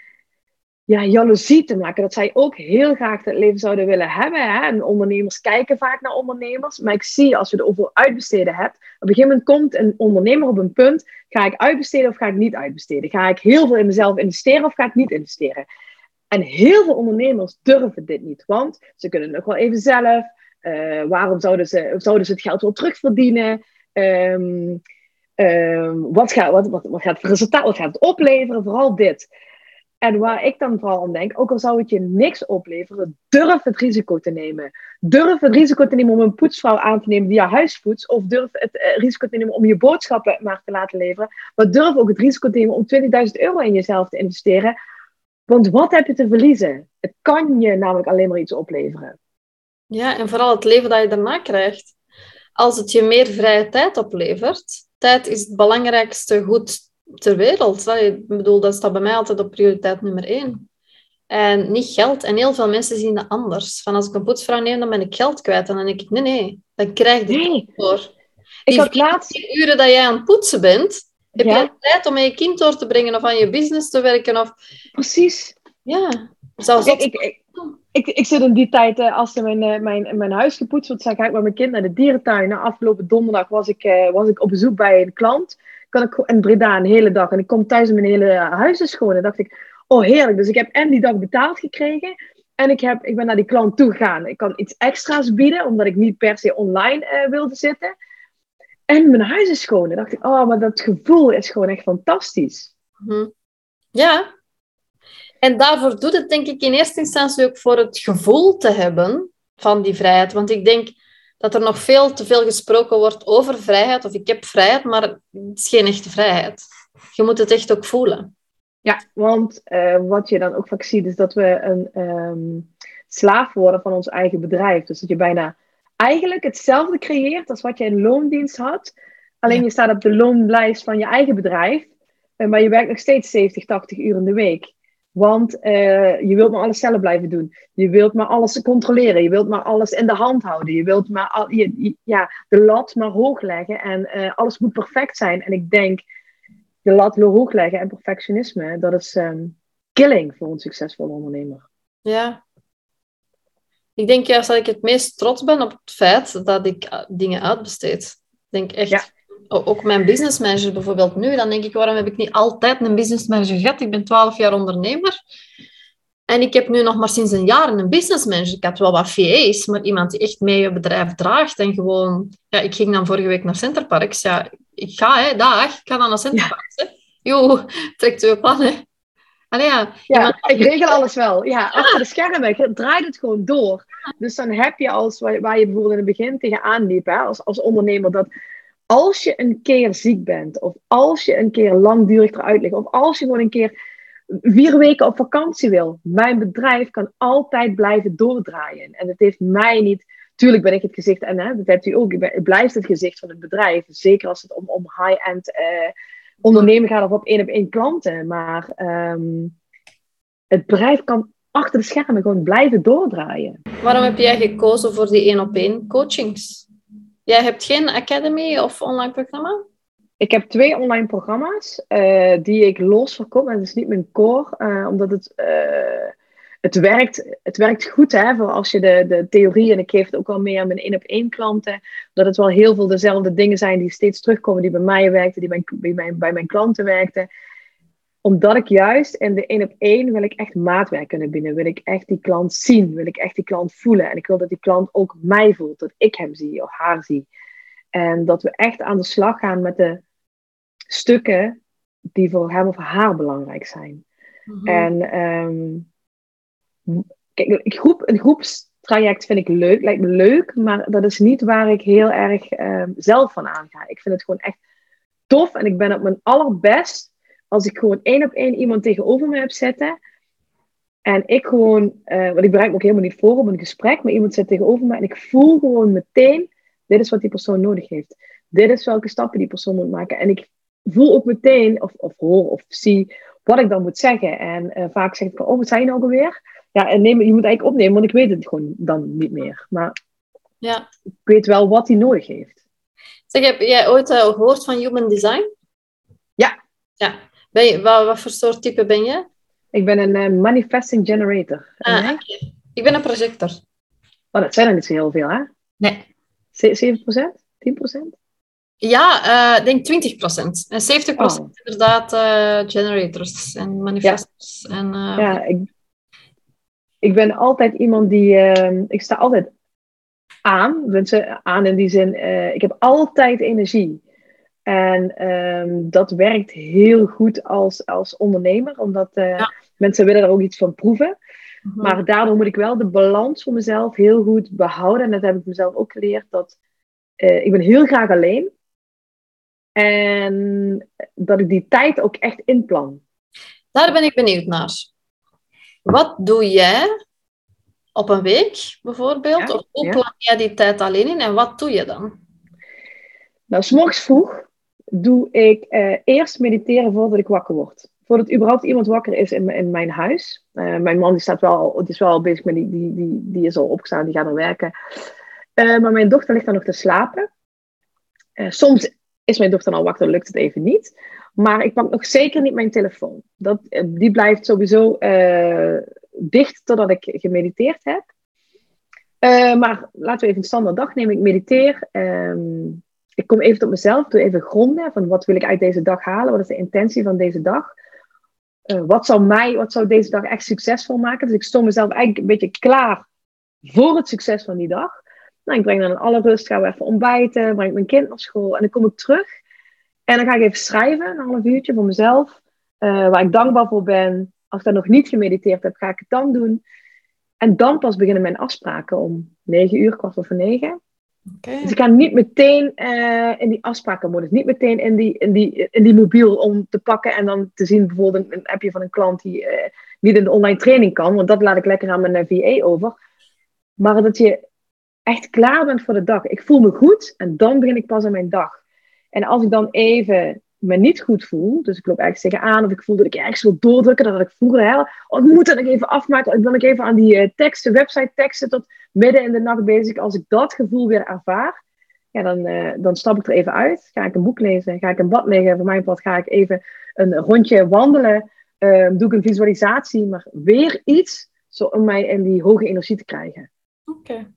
ja, jaloezie te maken. Dat zij ook heel graag dat leven zouden willen hebben. Hè? En ondernemers kijken vaak naar ondernemers. Maar ik zie, als je er over uitbesteden hebt, op een gegeven moment komt een ondernemer op een punt. Ga ik uitbesteden of ga ik niet uitbesteden? Ga ik heel veel in mezelf investeren of ga ik niet investeren? En heel veel ondernemers durven dit niet, want ze kunnen nog wel even zelf. Uh, waarom zouden ze, zouden ze het geld wel terugverdienen? Um, wat, gaat, wat, wat, wat gaat het resultaat, wat gaat het opleveren? Vooral dit. En waar ik dan vooral aan denk, ook al zou het je niks opleveren, durf het risico te nemen. Durf het risico te nemen om een poetsvrouw aan te nemen via huispoets. Of durf het uh, risico te nemen om je boodschappen maar te laten leveren. Maar durf ook het risico te nemen om 20.000 euro in jezelf te investeren. Want wat heb je te verliezen? Het kan je namelijk alleen maar iets opleveren. Ja, en vooral het leven dat je daarna krijgt. Als het je meer vrije tijd oplevert, tijd is het belangrijkste goed ter wereld. Ik bedoel, dat staat bij mij altijd op prioriteit nummer één. En niet geld. En heel veel mensen zien dat anders. Van als ik een poetsvrouw neem, dan ben ik geld kwijt. En dan denk ik, nee, nee, dan krijg je het nee. voor. Ik Die had laatst... uren dat jij aan het poetsen bent, heb Ja. je tijd om je kind door te brengen of aan je business te werken? Of... Precies. Ja, zelfs Kijk, dat... ik, ik, ik, ik zit in die tijd, uh, als er mijn, uh, mijn, mijn huis gepoetst wordt, dan ga ik met mijn kind naar de dierentuin. Na afgelopen donderdag was ik, uh, was ik op bezoek bij een klant. Kan ik in Breda een hele dag. En ik kom thuis en mijn hele huis is schoon. En dacht ik, oh heerlijk. Dus ik heb en die dag betaald gekregen. En ik, heb, ik ben naar die klant toe gegaan. Ik kan iets extra's bieden, omdat ik niet per se online wilde zitten. En mijn huis is schoon. En dacht ik, oh, maar dat gevoel is gewoon echt fantastisch. Mhm. Ja, en daarvoor doet het denk ik in eerste instantie ook voor het gevoel te hebben van die vrijheid. Want ik denk dat er nog veel te veel gesproken wordt over vrijheid, of ik heb vrijheid, maar het is geen echte vrijheid. Je moet het echt ook voelen. Ja, want uh, wat je dan ook vaak ziet, is dat we een um, slaaf worden van ons eigen bedrijf. Dus dat je bijna eigenlijk hetzelfde creëert als wat je in loondienst had. Alleen ja. je staat op de loonlijst van je eigen bedrijf, eh, maar je werkt nog steeds 70, 80 uur in de week. Want uh, je wilt maar alles zelf blijven doen. Je wilt maar alles controleren. Je wilt maar alles in de hand houden. Je wilt maar al, je, ja, de lat maar hoog leggen. En uh, alles moet perfect zijn. En ik denk, de lat hoog leggen en perfectionisme, dat is um, killing voor een succesvolle ondernemer. Ja. Ik denk juist dat ik het meest trots ben op het feit dat ik uh, dingen uitbesteed. Ik denk echt... Ja ook mijn business manager bijvoorbeeld nu, dan denk ik, waarom heb ik niet altijd een business manager gehad? Ik ben twaalf jaar ondernemer. En ik heb nu nog maar sinds een jaar een business manager. Ik had wel wat VA's, maar iemand die echt mee je bedrijf draagt. En gewoon... Ja, ik ging dan vorige week naar Centerparks. Ja, ik ga, hè, dag. Ik ga dan naar Centerparks. Ja. Jo, trekt u op hè. Allee, ja, ja ik regel alles wel. Ja, achter de schermen draait het gewoon door. Dus dan heb je als, waar, je bijvoorbeeld in het begin tegenaan liep, hè, als, als ondernemer, dat als je een keer ziek bent, of als je een keer langdurig eruit ligt, of als je gewoon een keer vier weken op vakantie wil, mijn bedrijf kan altijd blijven doordraaien. En het heeft mij niet. Tuurlijk ben ik het gezicht, en hè, dat hebt u ook, het blijft het gezicht van het bedrijf. Zeker als het om, om high-end uh, ondernemen gaat op één op één klanten. Maar um, het bedrijf kan achter de schermen gewoon blijven doordraaien. Waarom heb jij gekozen voor die één op één coachings? Jij hebt geen academy of online programma? Ik heb twee online programma's uh, die ik los verkoop. En dat is niet mijn core, uh, omdat het, uh, het, werkt, het werkt goed hè, voor als je de, de theorie, en ik geef het ook al meer aan mijn één op één klanten, dat het wel heel veel dezelfde dingen zijn die steeds terugkomen, die bij mij werkten, die bij, bij, mijn, bij mijn klanten werkten omdat ik juist in de één op één wil ik echt maatwerk kunnen bieden. Wil ik echt die klant zien. Wil ik echt die klant voelen. En ik wil dat die klant ook mij voelt. Dat ik hem zie of haar zie. En dat we echt aan de slag gaan met de stukken die voor hem of haar belangrijk zijn. Mm-hmm. En um, kijk, een, groep, een groepstraject vind ik leuk, lijkt me leuk, maar dat is niet waar ik heel erg um, zelf van aanga. Ik vind het gewoon echt tof en ik ben op mijn allerbest als ik gewoon één op één iemand tegenover me heb zitten. En ik gewoon, uh, want ik bereik me ook helemaal niet voor op een gesprek, maar iemand zit tegenover me en ik voel gewoon meteen, dit is wat die persoon nodig heeft. Dit is welke stappen die persoon moet maken. En ik voel ook meteen, of, of hoor of zie, wat ik dan moet zeggen. En uh, vaak zeg ik, oh, wat zei je nou alweer? Ja, en neem, je moet eigenlijk opnemen, want ik weet het gewoon dan niet meer. Maar ja. ik weet wel wat hij nodig heeft. Zeg, heb jij ooit uh, gehoord van Human Design? Ja. Ja. Ben je, wat, wat voor soort type ben je? Ik ben een uh, manifesting generator. Ah, Ik ben een projector. Oh, dat zijn er niet zo heel veel, hè? Nee. 7%? 10%? Ja, uh, ik denk 20%. En 70% oh. inderdaad uh, generators en manifestors. Ja, en, uh, ja ik, ik ben altijd iemand die... Ehm, ik sta altijd aan. Mensen aan in die zin... ik heb altijd energie. En um, dat werkt heel goed als, als ondernemer, omdat uh, mensen willen er ook iets van proeven. Mm Maar daardoor moet ik wel de balans voor mezelf heel goed behouden. En dat heb ik mezelf ook geleerd. Dat, uh, ik ben heel graag alleen. En dat ik die tijd ook echt inplan. Daar ben ik benieuwd naar. Wat doe jij op een week bijvoorbeeld? Ja, of hoe ja. plan jij die tijd alleen in en wat doe je dan? Nou, s'morgens vroeg doe ik uh, eerst mediteren voordat ik wakker word. Voordat überhaupt iemand wakker is in, in mijn huis. Uh, mijn man die staat wel, die is wel bezig met die, die, die, die is al opgestaan, die gaat er werken. Uh, maar mijn dochter ligt dan nog te slapen. soms is mijn dochter al wakker, dan lukt het even niet. Maar ik pak nog zeker niet mijn telefoon. Dat, die blijft sowieso dicht totdat ik gemediteerd heb. Uh, maar laten we even een standaard dag nemen. Ik mediteer. Ehm, ik kom even tot mezelf. Doe even gronden. Van wat wil ik uit deze dag halen? Wat is de intentie van deze dag? Wat, zou mij, wat zou deze dag echt succesvol maken? Dus ik stond mezelf eigenlijk een beetje klaar voor het succes van die dag. Nou, ik breng dan alle rust, gaan we even ontbijten, breng mijn kind naar school en dan kom ik terug. En dan ga ik even schrijven, een half uurtje voor mezelf, uh, waar ik dankbaar voor ben. Als ik dan nog niet gemediteerd heb, ga ik het dan doen. En dan pas beginnen mijn afspraken om negen uur, kwart over negen. Okay. Dus ik ga niet meteen uh, in die afsprakenmodus, niet meteen in die, in, die, in die mobiel om te pakken en dan te zien bijvoorbeeld een, appje van een klant die uh, niet in de online training kan, want dat laat ik lekker aan mijn VA over. Maar dat je echt klaar bent voor de dag. Ik voel me goed en dan begin ik pas aan mijn dag. En als ik dan even me niet goed voel, dus ik loop eigenlijk tegenaan of ik voel dat ik ergens wil doordrukken, dat ik vroeger, hè, oh, ik moet dat ik even afmaken, ik ben ik even aan die uh, teksten, website teksten tot midden in de nacht bezig. Als ik dat gevoel weer ervaar, ja, dan, uh, dan stap ik er even uit. Ga ik een boek lezen, ga ik een bad liggen, voor mijn part ga ik even een rondje wandelen, uh, doe ik een visualisatie, maar weer iets zo om mij in die hoge energie te krijgen. Oké.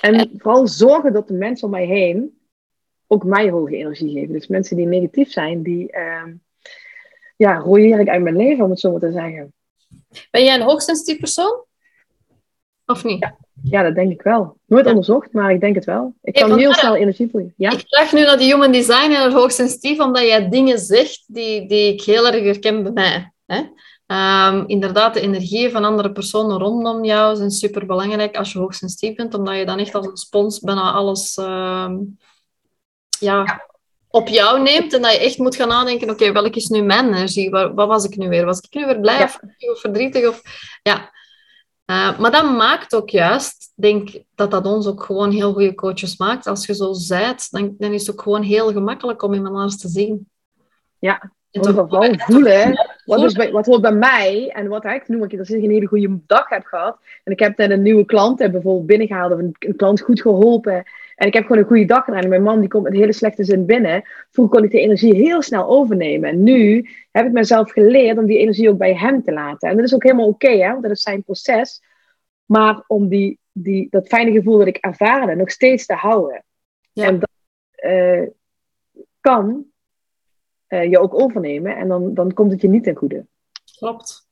En vooral zorgen dat de mensen om mij heen ook mij hoge energie geven. Dus mensen die negatief zijn, die uh, ja, rooieer ik uit mijn leven, om het zo maar te zeggen. Ben jij een hoogsensitief persoon? Of niet? Ja, ja dat denk ik wel. Nooit onderzocht, maar ik denk het wel. Ik kan heel snel energie voelen. Ja? Ik vraag nu naar de human design en het hoogsensitief, omdat jij dingen zegt die, die ik heel erg herken bij mij. Hè? Um, inderdaad, de energieën van andere personen rondom jou zijn super belangrijk als je hoogsensitief bent, omdat je dan echt als een spons bijna alles um, ja, op jou neemt en dat je echt moet gaan nadenken: oké, okay, welke is nu mijn energie? Wat, wat, was ik nu weer? Was ik nu weer blij ja. of, of, verdrietig? Of, ja. Uh, maar dat maakt ook juist, denk dat dat ons ook gewoon heel goede coaches maakt. Als je zo zijt, dan, dan is het ook gewoon heel gemakkelijk om iemand anders te zien. Ja, gewoon voelen. Wat, is bij, wat hoort bij mij en wat eigenlijk noem ik dat ik een hele goede dag heb gehad. En ik heb net een nieuwe klant heb bijvoorbeeld binnengehaald of een, een, klant goed geholpen. En ik heb gewoon een goede dag gedaan. En mijn man die komt met een hele slechte zin binnen. Vroeger kon ik de energie heel snel overnemen. En nu heb ik mezelf geleerd om die energie ook bij hem te laten. En dat is ook helemaal oké, hè, want dat is zijn proces. Maar om die, die, dat fijne gevoel dat ik ervaarde nog steeds te houden. Ja. En dat uh, kan uh, je ook overnemen. En dan, dan komt het je niet ten goede. Klopt.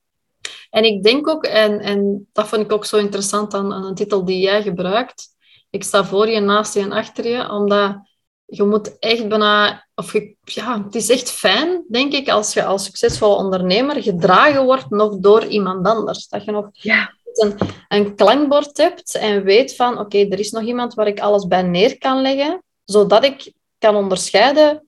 En ik denk ook, en, en dat vind ik ook zo interessant aan, aan een titel die jij gebruikt. Ik sta voor je, naast je en achter je, omdat je moet echt bijna, of je, ja, het is echt fijn, denk ik, als je als succesvolle ondernemer gedragen wordt nog door iemand anders. Dat je nog ja. een, een klankbord hebt en weet van, oké, er is nog iemand waar ik alles bij neer kan leggen, zodat ik kan onderscheiden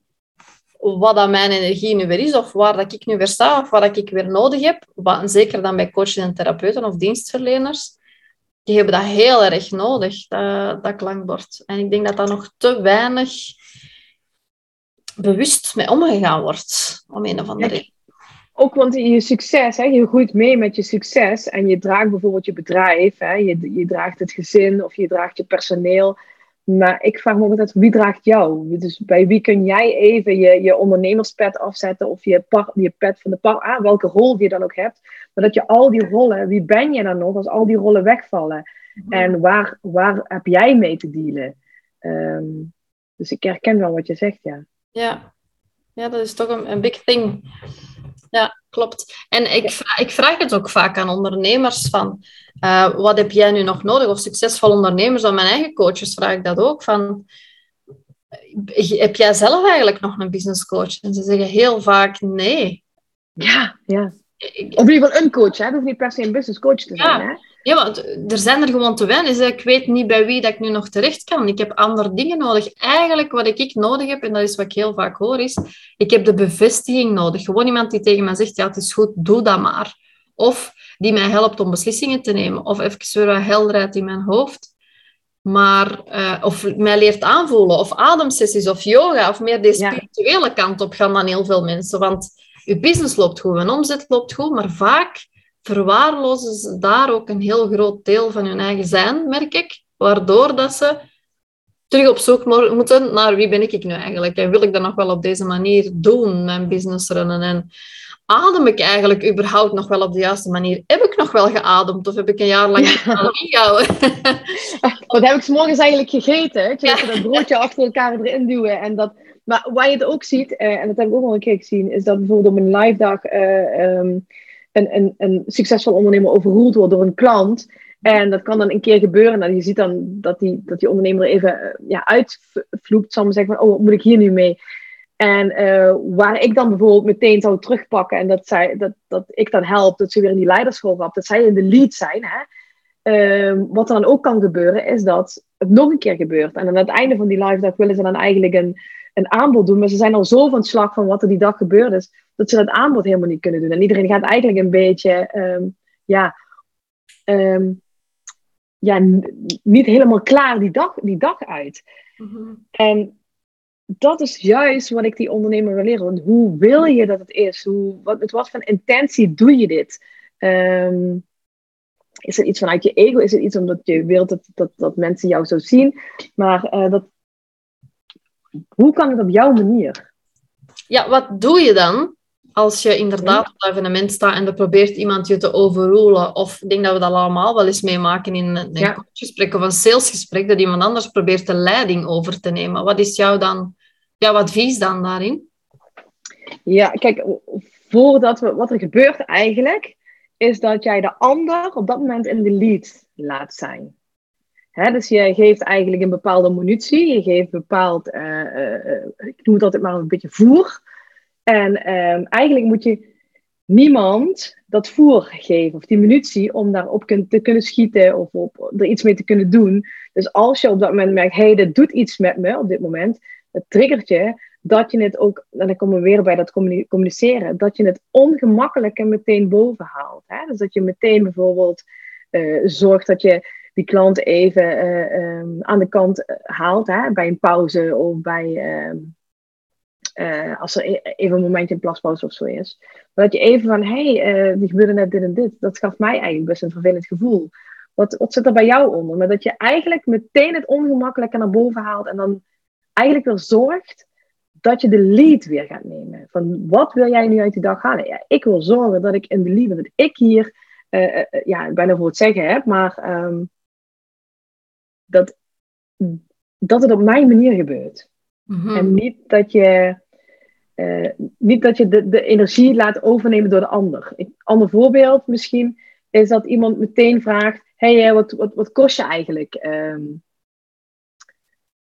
wat dat mijn energie nu weer is, of waar dat ik nu weer sta, of wat ik weer nodig heb. Wat, zeker dan bij coaches en therapeuten of dienstverleners. Die hebben dat heel erg nodig, dat, dat klankbord. En ik denk dat dat nog te weinig bewust mee omgegaan wordt, om een of andere reden. Ook want je succes, hè, je groeit mee met je succes en je draagt bijvoorbeeld je bedrijf, hè, je, je draagt het gezin of je draagt je personeel. Maar ik vraag me altijd, wie draagt jou? Dus bij wie kun jij even je, je ondernemerspet afzetten of je, par, je pet van de par, ah, welke rol je dan ook hebt. Maar dat je al die rollen, wie ben je dan nog als al die rollen wegvallen? Mhm. En waar, waar heb jij mee te dealen? Um, dus ik herken wel wat je zegt, ja. Ja, ja dat is toch een, een big thing. Ja, klopt. En ik, vraag, ik vraag het ook vaak aan ondernemers van, uh, wat heb jij nu nog nodig? Of succesvolle ondernemers, aan mijn eigen coaches vraag ik dat ook, van, heb jij zelf eigenlijk nog een business coach? En ze zeggen heel vaak nee. Ja, ja. Of in ieder geval een coach, hè? Dat hoeft niet per se een business coach te zijn, ja. hè? Ja, want er zijn er gewoon te weinig. Dus ik weet niet bij wie dat ik nu nog terecht kan. Ik heb andere dingen nodig. Eigenlijk wat ik nodig heb, en dat is wat ik heel vaak hoor, is... Ik heb de bevestiging nodig. Gewoon iemand die tegen mij zegt, ja, het is goed, doe dat maar. Of die mij helpt om beslissingen te nemen. Of even weer wat helderheid in mijn hoofd. Maar, uh, of mij leert aanvoelen. Of ademsessies, of yoga. Of meer de spirituele kant op gaan dan heel veel mensen. Want je business loopt goed, je omzet loopt goed, maar vaak verwaarlozen ze daar ook een heel groot deel van hun eigen zijn, merk ik. Waardoor dat ze terug op zoek moeten naar wie ben ik nu eigenlijk? En wil ik dat nog wel op deze manier doen, mijn business runnen? En adem ik eigenlijk überhaupt nog wel op de juiste manier? Heb ik nog wel geademd of heb ik een jaar lang <laughs> ja. ingehouden? <laughs> Wat heb ik s morgens eigenlijk gegeten? Ik ja. dat broodje achter elkaar erin duwen. En dat, maar waar je het ook ziet, eh, en dat heb ik ook al een keer gezien, is dat bijvoorbeeld op een live dag uh, um, een, een, succesvol ondernemer overroeld wordt door een klant. En dat kan dan een keer gebeuren. En je ziet dan dat die, dat die ondernemer even uh, ja, uitvloekt. Zal zeggen van, oh, wat moet ik hier nu mee? En uh, waar ik dan bijvoorbeeld meteen zou terugpakken en dat, zij, dat, dat ik dan help, dat ze weer in die leiderschool gaat, dat zij in de lead zijn. Hè? Uh, wat dan ook kan gebeuren, is dat het nog een keer gebeurt. En aan het einde van die live dag willen ze dan eigenlijk een, een aanbod doen, maar ze zijn al zo van slag van wat er die dag gebeurd is, dat ze dat aanbod helemaal niet kunnen doen. En iedereen gaat eigenlijk een beetje, um, ja, um, ja, niet helemaal klaar die dag, die dag uit. Mm -hmm. En dat is juist wat ik die ondernemer wil leren. Want hoe wil je dat het is? Hoe, wat, met wat voor intentie doe je dit? Um, is het iets vanuit je ego? Is het iets omdat je wilt dat, dat, dat mensen jou zo zien? Maar uh, dat, hoe kan het op jouw manier? Ja, wat doe je dan als je inderdaad op een evenement staat en er probeert iemand je te overrulen? Of ik denk dat we dat allemaal wel eens meemaken in een, ja. coachgesprek of een salesgesprek, dat iemand anders probeert de leiding over te nemen. Wat is jou dan, jouw advies dan daarin? Ja, kijk, voordat we, wat er gebeurt eigenlijk, is dat jij de ander op dat moment in de lead laat zijn. Dus je geeft eigenlijk een bepaalde munitie, je geeft bepaald, uh, uh, ik noem het altijd maar een beetje voer. En um, eigenlijk moet je niemand dat voer geven of die munitie om daarop te kunnen schieten of op, er iets mee te kunnen doen. Dus als je op dat moment merkt, hé, hey, dit doet iets met me op dit moment, het triggert je, dat je het ook, en dan komen we weer bij dat communiceren, dat je het ongemakkelijk en meteen boven haalt. Hè? Dus dat je meteen bijvoorbeeld uh, zorgt dat je die klant even uh, um, aan de kant haalt, hè? bij een pauze of bij, uh, als er e-, even een momentje een plaspauze of zo is. Maar dat je even van, hé, hey, die gebeurde net dit en dit. Dat gaf mij eigenlijk best een vervelend gevoel. Wat, wat zit er bij jou onder? Maar dat je eigenlijk meteen het ongemakkelijke naar boven haalt en dan eigenlijk weer zorgt dat je de lead weer gaat nemen. Van wat wil jij nu uit die dag halen? Ja, ik wil zorgen dat ik in de lead, dat ik hier, ja, bijna voor het zeggen heb, maar um, dat, dat het op mijn manier gebeurt. Mm-hmm. En niet dat je uh, niet dat je de, de energie laat overnemen door de ander. Een ander voorbeeld misschien is dat iemand meteen vraagt: hey, wat, wat, wat kost je eigenlijk? Um,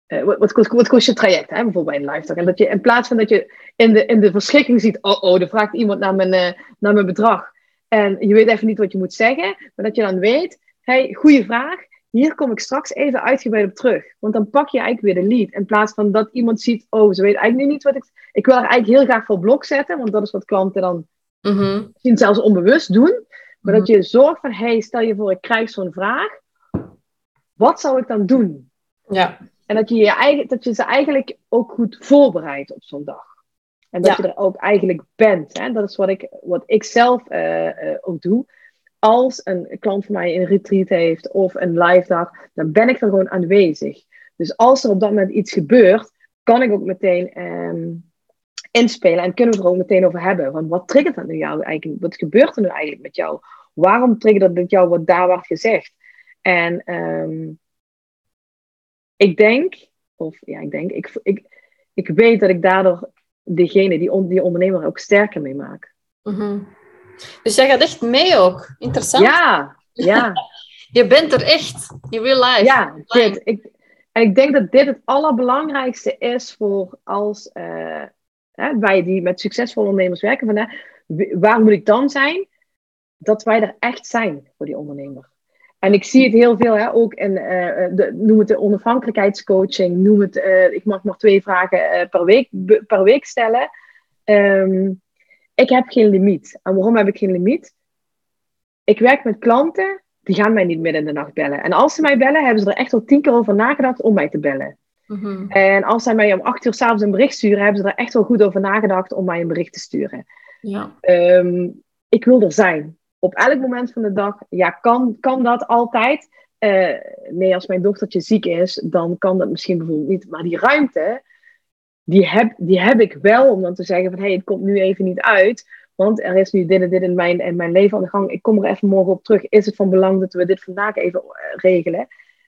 uh, wat, wat, wat, kost je traject, hè? bijvoorbeeld bij een live En dat je in plaats van dat je in de, in de verschrikking ziet: oh, oh, er vraagt iemand naar mijn, uh, naar mijn bedrag. En je weet even niet wat je moet zeggen, maar dat je dan weet: hey, goede vraag hier kom ik straks even uitgebreid op terug. Want dan pak je eigenlijk weer de lead. In plaats van dat iemand ziet, oh, ze weet eigenlijk nu niet wat ik... Ik wil haar eigenlijk heel graag voor blok zetten, want dat is wat klanten dan mm-hmm. misschien zelfs onbewust doen. Maar dat je zorgt van, hey, stel je voor, ik krijg zo'n vraag. Wat zou ik dan doen? Ja. En dat je, je, eigen, dat je ze eigenlijk ook goed voorbereidt op zo'n dag. En dat je er ook eigenlijk bent. Hè? Dat is wat ik, wat ik zelf uh, uh, ook doe als een klant van mij een retreat heeft of een live dag, dan ben ik er gewoon aanwezig. Dus als er op dat moment iets gebeurt, kan ik ook meteen um, inspelen en kunnen we er ook meteen over hebben. Want wat triggert dat nu jou eigenlijk? Wat gebeurt er nu eigenlijk met jou? Waarom triggert dat jou wat daar wordt gezegd? En um, ik denk, of ja, ik denk, ik, ik, ik weet dat ik daardoor degene, die, die ondernemer ook sterker mee maak. Mm dus jij gaat echt mee ook. Interessant. Ja, ja. <laughs> je bent er echt. Je wil live. Ja, dit. Ik, en ik denk dat dit het allerbelangrijkste is voor als uh, hè, wij die met succesvolle ondernemers werken. Van, hè, waar moet ik dan zijn? Dat wij er echt zijn voor die ondernemer. En ik zie het heel veel, hè, ook in, uh, de, noem het de onafhankelijkheidscoaching, noem het, uh, ik mag nog twee vragen per, week, per week stellen. Um, ik heb geen limiet. En waarom heb ik geen limiet? Ik werk met klanten, die gaan mij niet midden in de nacht bellen. En als ze mij bellen, hebben ze er echt al tien keer over nagedacht om mij te bellen. Mm-hmm. En als zij mij om acht uur s'avonds een bericht sturen, hebben ze er echt wel goed over nagedacht om mij een bericht te sturen. Ja. Um, ik wil er zijn. Op elk moment van de dag. Ja, kan, kan dat altijd? Uh, nee, als mijn dochtertje ziek is, dan kan dat misschien bijvoorbeeld niet. Maar die ruimte, die heb, die heb ik wel om dan te zeggen van hé, hey, het komt nu even niet uit. want er is nu dit en dit in mijn, in mijn leven aan de gang. Ik kom er even morgen op terug. Is het van belang dat we dit vandaag even eh, regelen?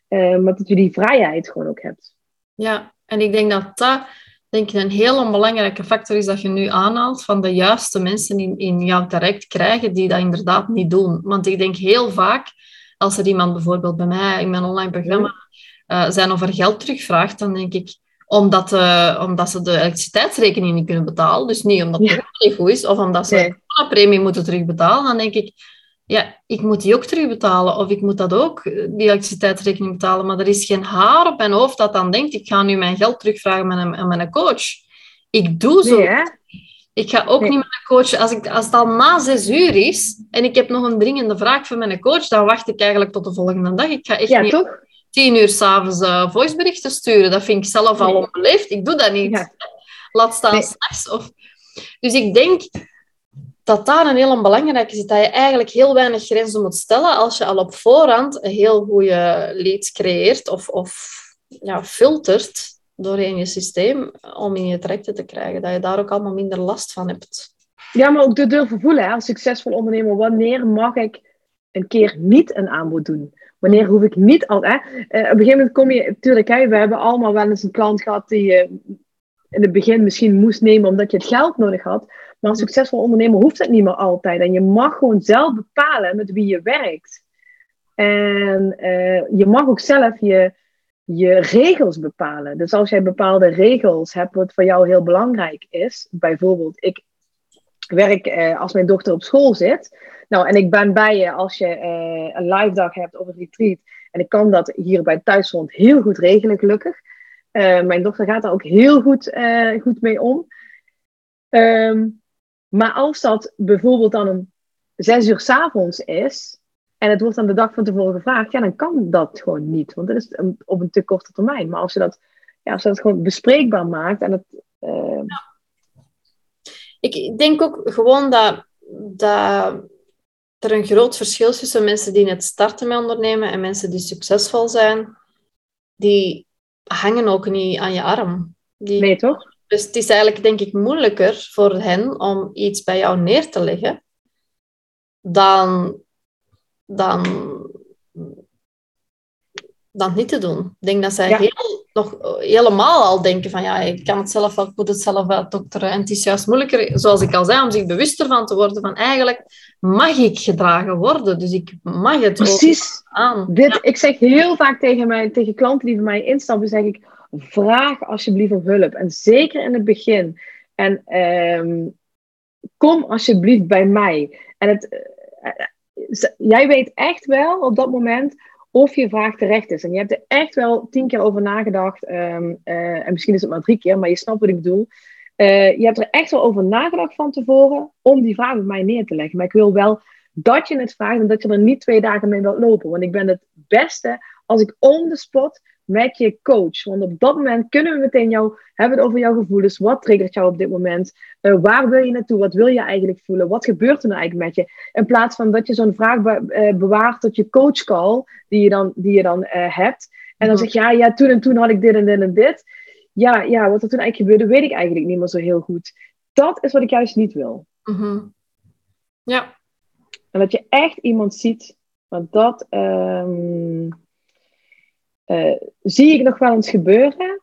Uh, maar dat je die vrijheid gewoon ook hebt. Ja, en ik denk dat dat denk ik, een heel belangrijke factor is dat je nu aanhaalt van de juiste mensen in, in jouw direct krijgen die dat inderdaad niet doen. Want ik denk heel vaak, als er iemand bijvoorbeeld bij mij in mijn online programma uh, zijn over geld terugvraagt, dan denk ik, omdat, uh, omdat ze de elektriciteitsrekening niet kunnen betalen, dus niet omdat het ja. niet goed is, of omdat ze nee. de premie moeten terugbetalen, dan denk ik, ja, ik moet die ook terugbetalen, of ik moet dat ook, die elektriciteitsrekening betalen, maar er is geen haar op mijn hoofd dat dan denkt, ik ga nu mijn geld terugvragen met een coach. Ik doe zo. Nee, ik ga ook niet met een coach, als, ik, als het al na zes uur is en ik heb nog een dringende vraag van mijn coach, dan wacht ik eigenlijk tot de volgende dag. Ik ga echt ja, niet toch? Tien uur s'avonds uh, voiceberichten sturen. Dat vind ik zelf al onbeleefd. Ik doe dat niet. Ja. Laat staan Nee. s'nachts. Of... Dus ik denk dat daar een heel belangrijke is. Dat je eigenlijk heel weinig grenzen moet stellen als je al op voorhand een heel goede leads creëert of, of ja, filtert doorheen je systeem om in je trajecten te krijgen. Dat je daar ook allemaal minder last van hebt. Ja, maar ook de durven voelen hè, als succesvol ondernemer. Wanneer mag ik een keer niet een aanbod doen? Wanneer hoef ik niet al... Hè? Eh, op een gegeven moment kom je... Tuurlijk, hè, we hebben allemaal wel eens een klant gehad die je in het begin misschien moest nemen omdat je het geld nodig had. Maar als succesvol ondernemer hoeft het niet meer altijd. En je mag gewoon zelf bepalen met wie je werkt. En eh, je mag ook zelf je, je regels bepalen. Dus als jij bepaalde regels hebt wat voor jou heel belangrijk is. Bijvoorbeeld, ik werk eh, als mijn dochter op school zit. Nou, en ik ben bij je als je eh, een live dag hebt of een retreat. En ik kan dat hier bij Thuisfront heel goed regelen, gelukkig. Eh, mijn dochter gaat daar ook heel goed, goed mee om. Ehm, maar als dat bijvoorbeeld dan om zes uur 's avonds is. En het wordt aan de dag van tevoren gevraagd. Ja, dan kan dat gewoon niet. Want dat is op een te korte termijn. Maar als je dat, ja, als je dat gewoon bespreekbaar maakt. En het, Ik denk ook gewoon dat, dat er een groot verschil is tussen mensen die net starten met ondernemen en mensen die succesvol zijn. Die hangen ook niet aan je arm. Die, nee, toch? Dus het is eigenlijk, denk ik, moeilijker voor hen om iets bij jou neer te leggen dan, dan, dan niet te doen. Ik denk dat zij Ja. heel, nog helemaal al denken van ja, ik kan het zelf wel, ik moet het zelf wel dokteren. En het is juist moeilijker, zoals ik al zei, om zich bewuster van te worden van eigenlijk mag ik gedragen worden. Dus ik mag het ook Precies. aan. Dit, Ik zeg heel vaak tegen, mij, tegen klanten die bij mij instappen, zeg ik, vraag alsjeblieft om hulp. En zeker in het begin. En ehm, kom alsjeblieft bij mij. En het, eh, eh, jij weet echt wel op dat moment of je vraag terecht is. En je hebt er echt wel tien keer over nagedacht. ehm, eh, en misschien is het maar drie keer, maar je snapt wat ik bedoel. Eh, je hebt er echt wel over nagedacht van tevoren om die vraag bij mij neer te leggen. Maar ik wil wel dat je het vraagt en dat je er niet twee dagen mee wilt lopen. Want ik ben het beste als ik on the spot met je coach. Want op dat moment kunnen we meteen jou hebben over jouw gevoelens. Wat triggert jou op dit moment? Eh, waar wil je naartoe? Wat wil je eigenlijk voelen? Wat gebeurt er nou eigenlijk met je? In plaats van dat je zo'n vraag be- eh, bewaart tot je coachcall die je dan, die je dan eh, hebt. En dan Mhm. zeg je, ja, ja, toen en toen had ik dit en dit en dit. Ja, ja, wat er toen eigenlijk gebeurde, weet ik eigenlijk niet meer zo heel goed. Dat is wat ik juist niet wil. Mhm. Ja, En dat je echt iemand ziet. Want dat ehm, eh, zie ik nog wel eens gebeuren.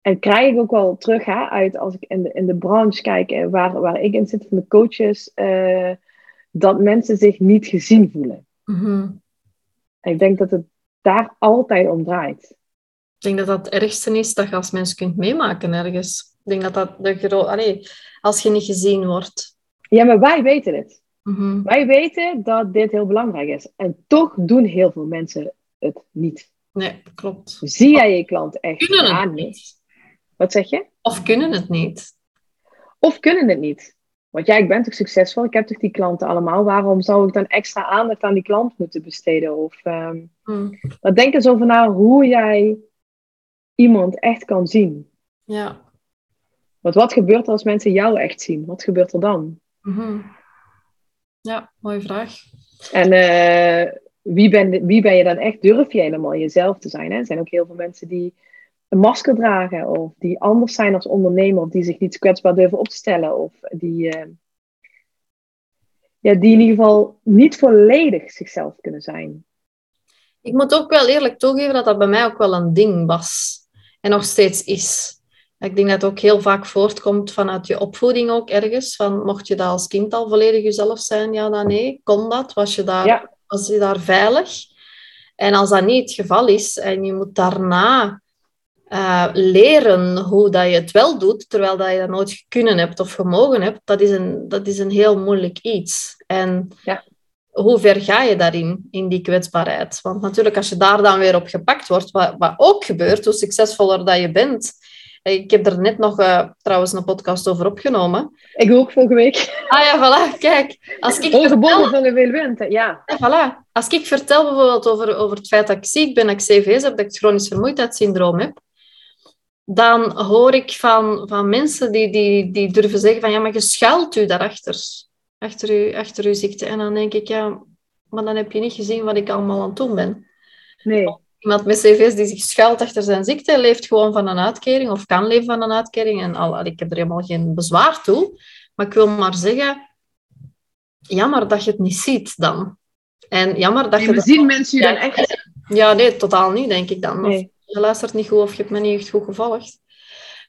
En krijg ik ook wel terug hè, uit als ik in de, in de branche kijk eh, waar, waar ik in zit van de coaches. eh, dat mensen zich niet gezien voelen. Mhm. En ik denk dat het daar altijd om draait. Ik denk dat dat het ergste is dat je als mens kunt meemaken ergens. Ik denk dat dat de gro- Allee, als je niet gezien wordt. Ja, maar wij weten het. Mhm. Wij weten dat dit heel belangrijk is. En toch doen heel veel mensen het niet. Nee, klopt. Zie jij je klant echt Kunnen het aan? niet. Wat zeg je? Of kunnen het niet. Of kunnen het niet? Want jij bent toch succesvol? Ik heb toch die klanten allemaal? Waarom zou ik dan extra aandacht aan die klant moeten besteden? Of ehm Hm. maar denk eens over na hoe jij iemand echt kan zien. Ja. Want wat gebeurt er als mensen jou echt zien? Wat gebeurt er dan? Mhm. Ja, mooie vraag. En eh, wie, ben, wie ben je dan echt? Durf je helemaal jezelf te zijn? Hè? Er zijn ook heel veel mensen die een masker dragen, of die anders zijn als ondernemer, of die zich niet kwetsbaar durven op te stellen, of die, eh, ja, die in ieder geval niet volledig zichzelf kunnen zijn. Ik moet ook wel eerlijk toegeven dat dat bij mij ook wel een ding was. En nog steeds is. Ik denk dat het ook heel vaak voortkomt vanuit je opvoeding ook ergens. Van, mocht je dat als kind al volledig jezelf zijn? Ja, dan nee. Kon dat? Was je daar, was je daar veilig? En als dat niet het geval is en je moet daarna uh, leren hoe dat je het wel doet, terwijl dat je dat nooit kunnen hebt of gemogen hebt, dat is een, dat is een heel moeilijk iets. En ja. hoe ver ga je daarin, in die kwetsbaarheid? Want natuurlijk, als je daar dan weer op gepakt wordt, wat, wat ook gebeurt, hoe succesvoller dat je bent, ik heb er net nog uh, trouwens een podcast over opgenomen. Ik ook vorige week. Ah ja, voilà. Kijk. Als ik vertel... van de veel ja. ja. Voilà. Als ik vertel bijvoorbeeld over, over het feit dat ik ziek ben, dat ik CVS heb, dat ik chronisch vermoeidheidssyndroom heb, dan hoor ik van, van mensen die, die, die durven zeggen van ja, maar je schuilt u daarachter. Achter u, achter uw ziekte. En dan denk ik, ja, maar dan heb je niet gezien wat ik allemaal aan het doen ben. Nee. Iemand met cv's die zich schuilt achter zijn ziekte, leeft gewoon van een uitkering of kan leven van een uitkering. En al, ik heb er helemaal geen bezwaar toe. Maar ik wil maar zeggen, jammer dat je het niet ziet dan. En jammer dat je... zien mensen je dan echt... Ja, nee, totaal niet, denk ik dan. Nee je luistert niet goed of je hebt me niet echt goed gevolgd.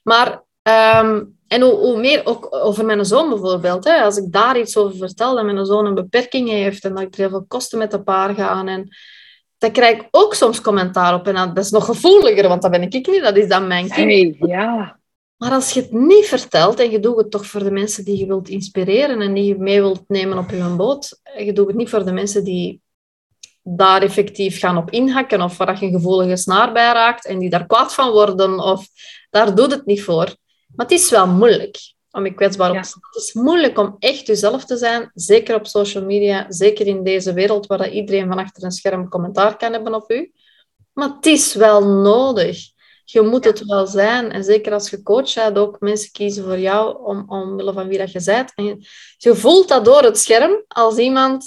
Maar, ehm, en hoe, hoe, meer, ook over mijn zoon bijvoorbeeld, hè, als ik daar iets over vertel, dat mijn zoon een beperking heeft en dat ik er heel veel kosten met de paar ga, en dan krijg ik ook soms commentaar op. En dat is nog gevoeliger, want dat ben ik niet, dat is dan mijn kind. Ja. Maar als je het niet vertelt en je doet het toch voor de mensen die je wilt inspireren en die je mee wilt nemen op je boot, en je doet het niet voor de mensen die daar effectief gaan op inhakken of waar je een gevoelige snaar bij raakt en die daar kwaad van worden of daar doet het niet voor. Maar het is wel moeilijk om je kwetsbaar op te stellen. Het is moeilijk om echt jezelf te zijn, zeker op social media, zeker in deze wereld waar iedereen van achter een scherm commentaar kan hebben op u. Maar het is wel nodig. Je moet het wel zijn. En zeker als je coach bent, ook mensen kiezen voor jou om, omwille van wie dat je bent. En je, je voelt dat door het scherm als iemand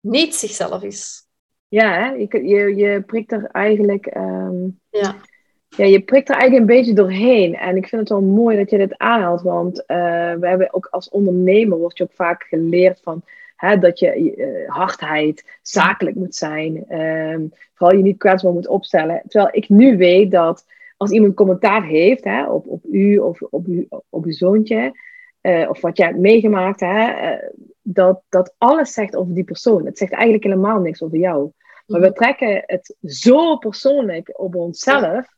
niet zichzelf is. Ja, hè? Je, je, je prikt er eigenlijk... Ehm, ja. Ja, je prikt er eigenlijk een beetje doorheen. En ik vind het wel mooi dat je dit aanhaalt. Want uh, we hebben ook als ondernemer wordt je ook vaak geleerd van... Hè, dat je uh, hardheid, zakelijk moet zijn. Um, vooral je niet kwetsbaar moet opstellen. Terwijl ik nu weet dat als iemand commentaar heeft hè, op, op u of op, u, op uw zoontje... Uh, of wat jij hebt meegemaakt, hè, dat, dat alles zegt over die persoon. Het zegt eigenlijk helemaal niks over jou. Maar we mhm. trekken het zo persoonlijk op onszelf,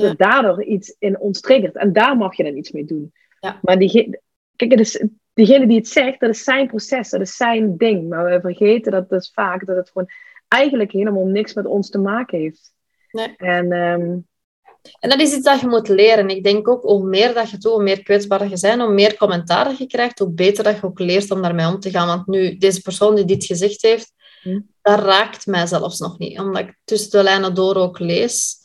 dat het daardoor iets in ons triggert. En daar mag je dan iets mee doen. Ja. Maar die, kijk, het is, die het zegt, dat is zijn proces, dat is zijn ding. Maar we vergeten dat dus vaak dat het gewoon eigenlijk helemaal niks met ons te maken heeft. Nee. En um, en dat is iets dat je moet leren. Ik denk ook, hoe meer dat je doet, hoe meer kwetsbaar je bent, hoe meer commentaar dat je krijgt, hoe beter dat je ook leert om daarmee om te gaan. Want nu, deze persoon die dit gezegd heeft, hm. dat raakt mij zelfs nog niet. Omdat ik tussen de lijnen door ook lees,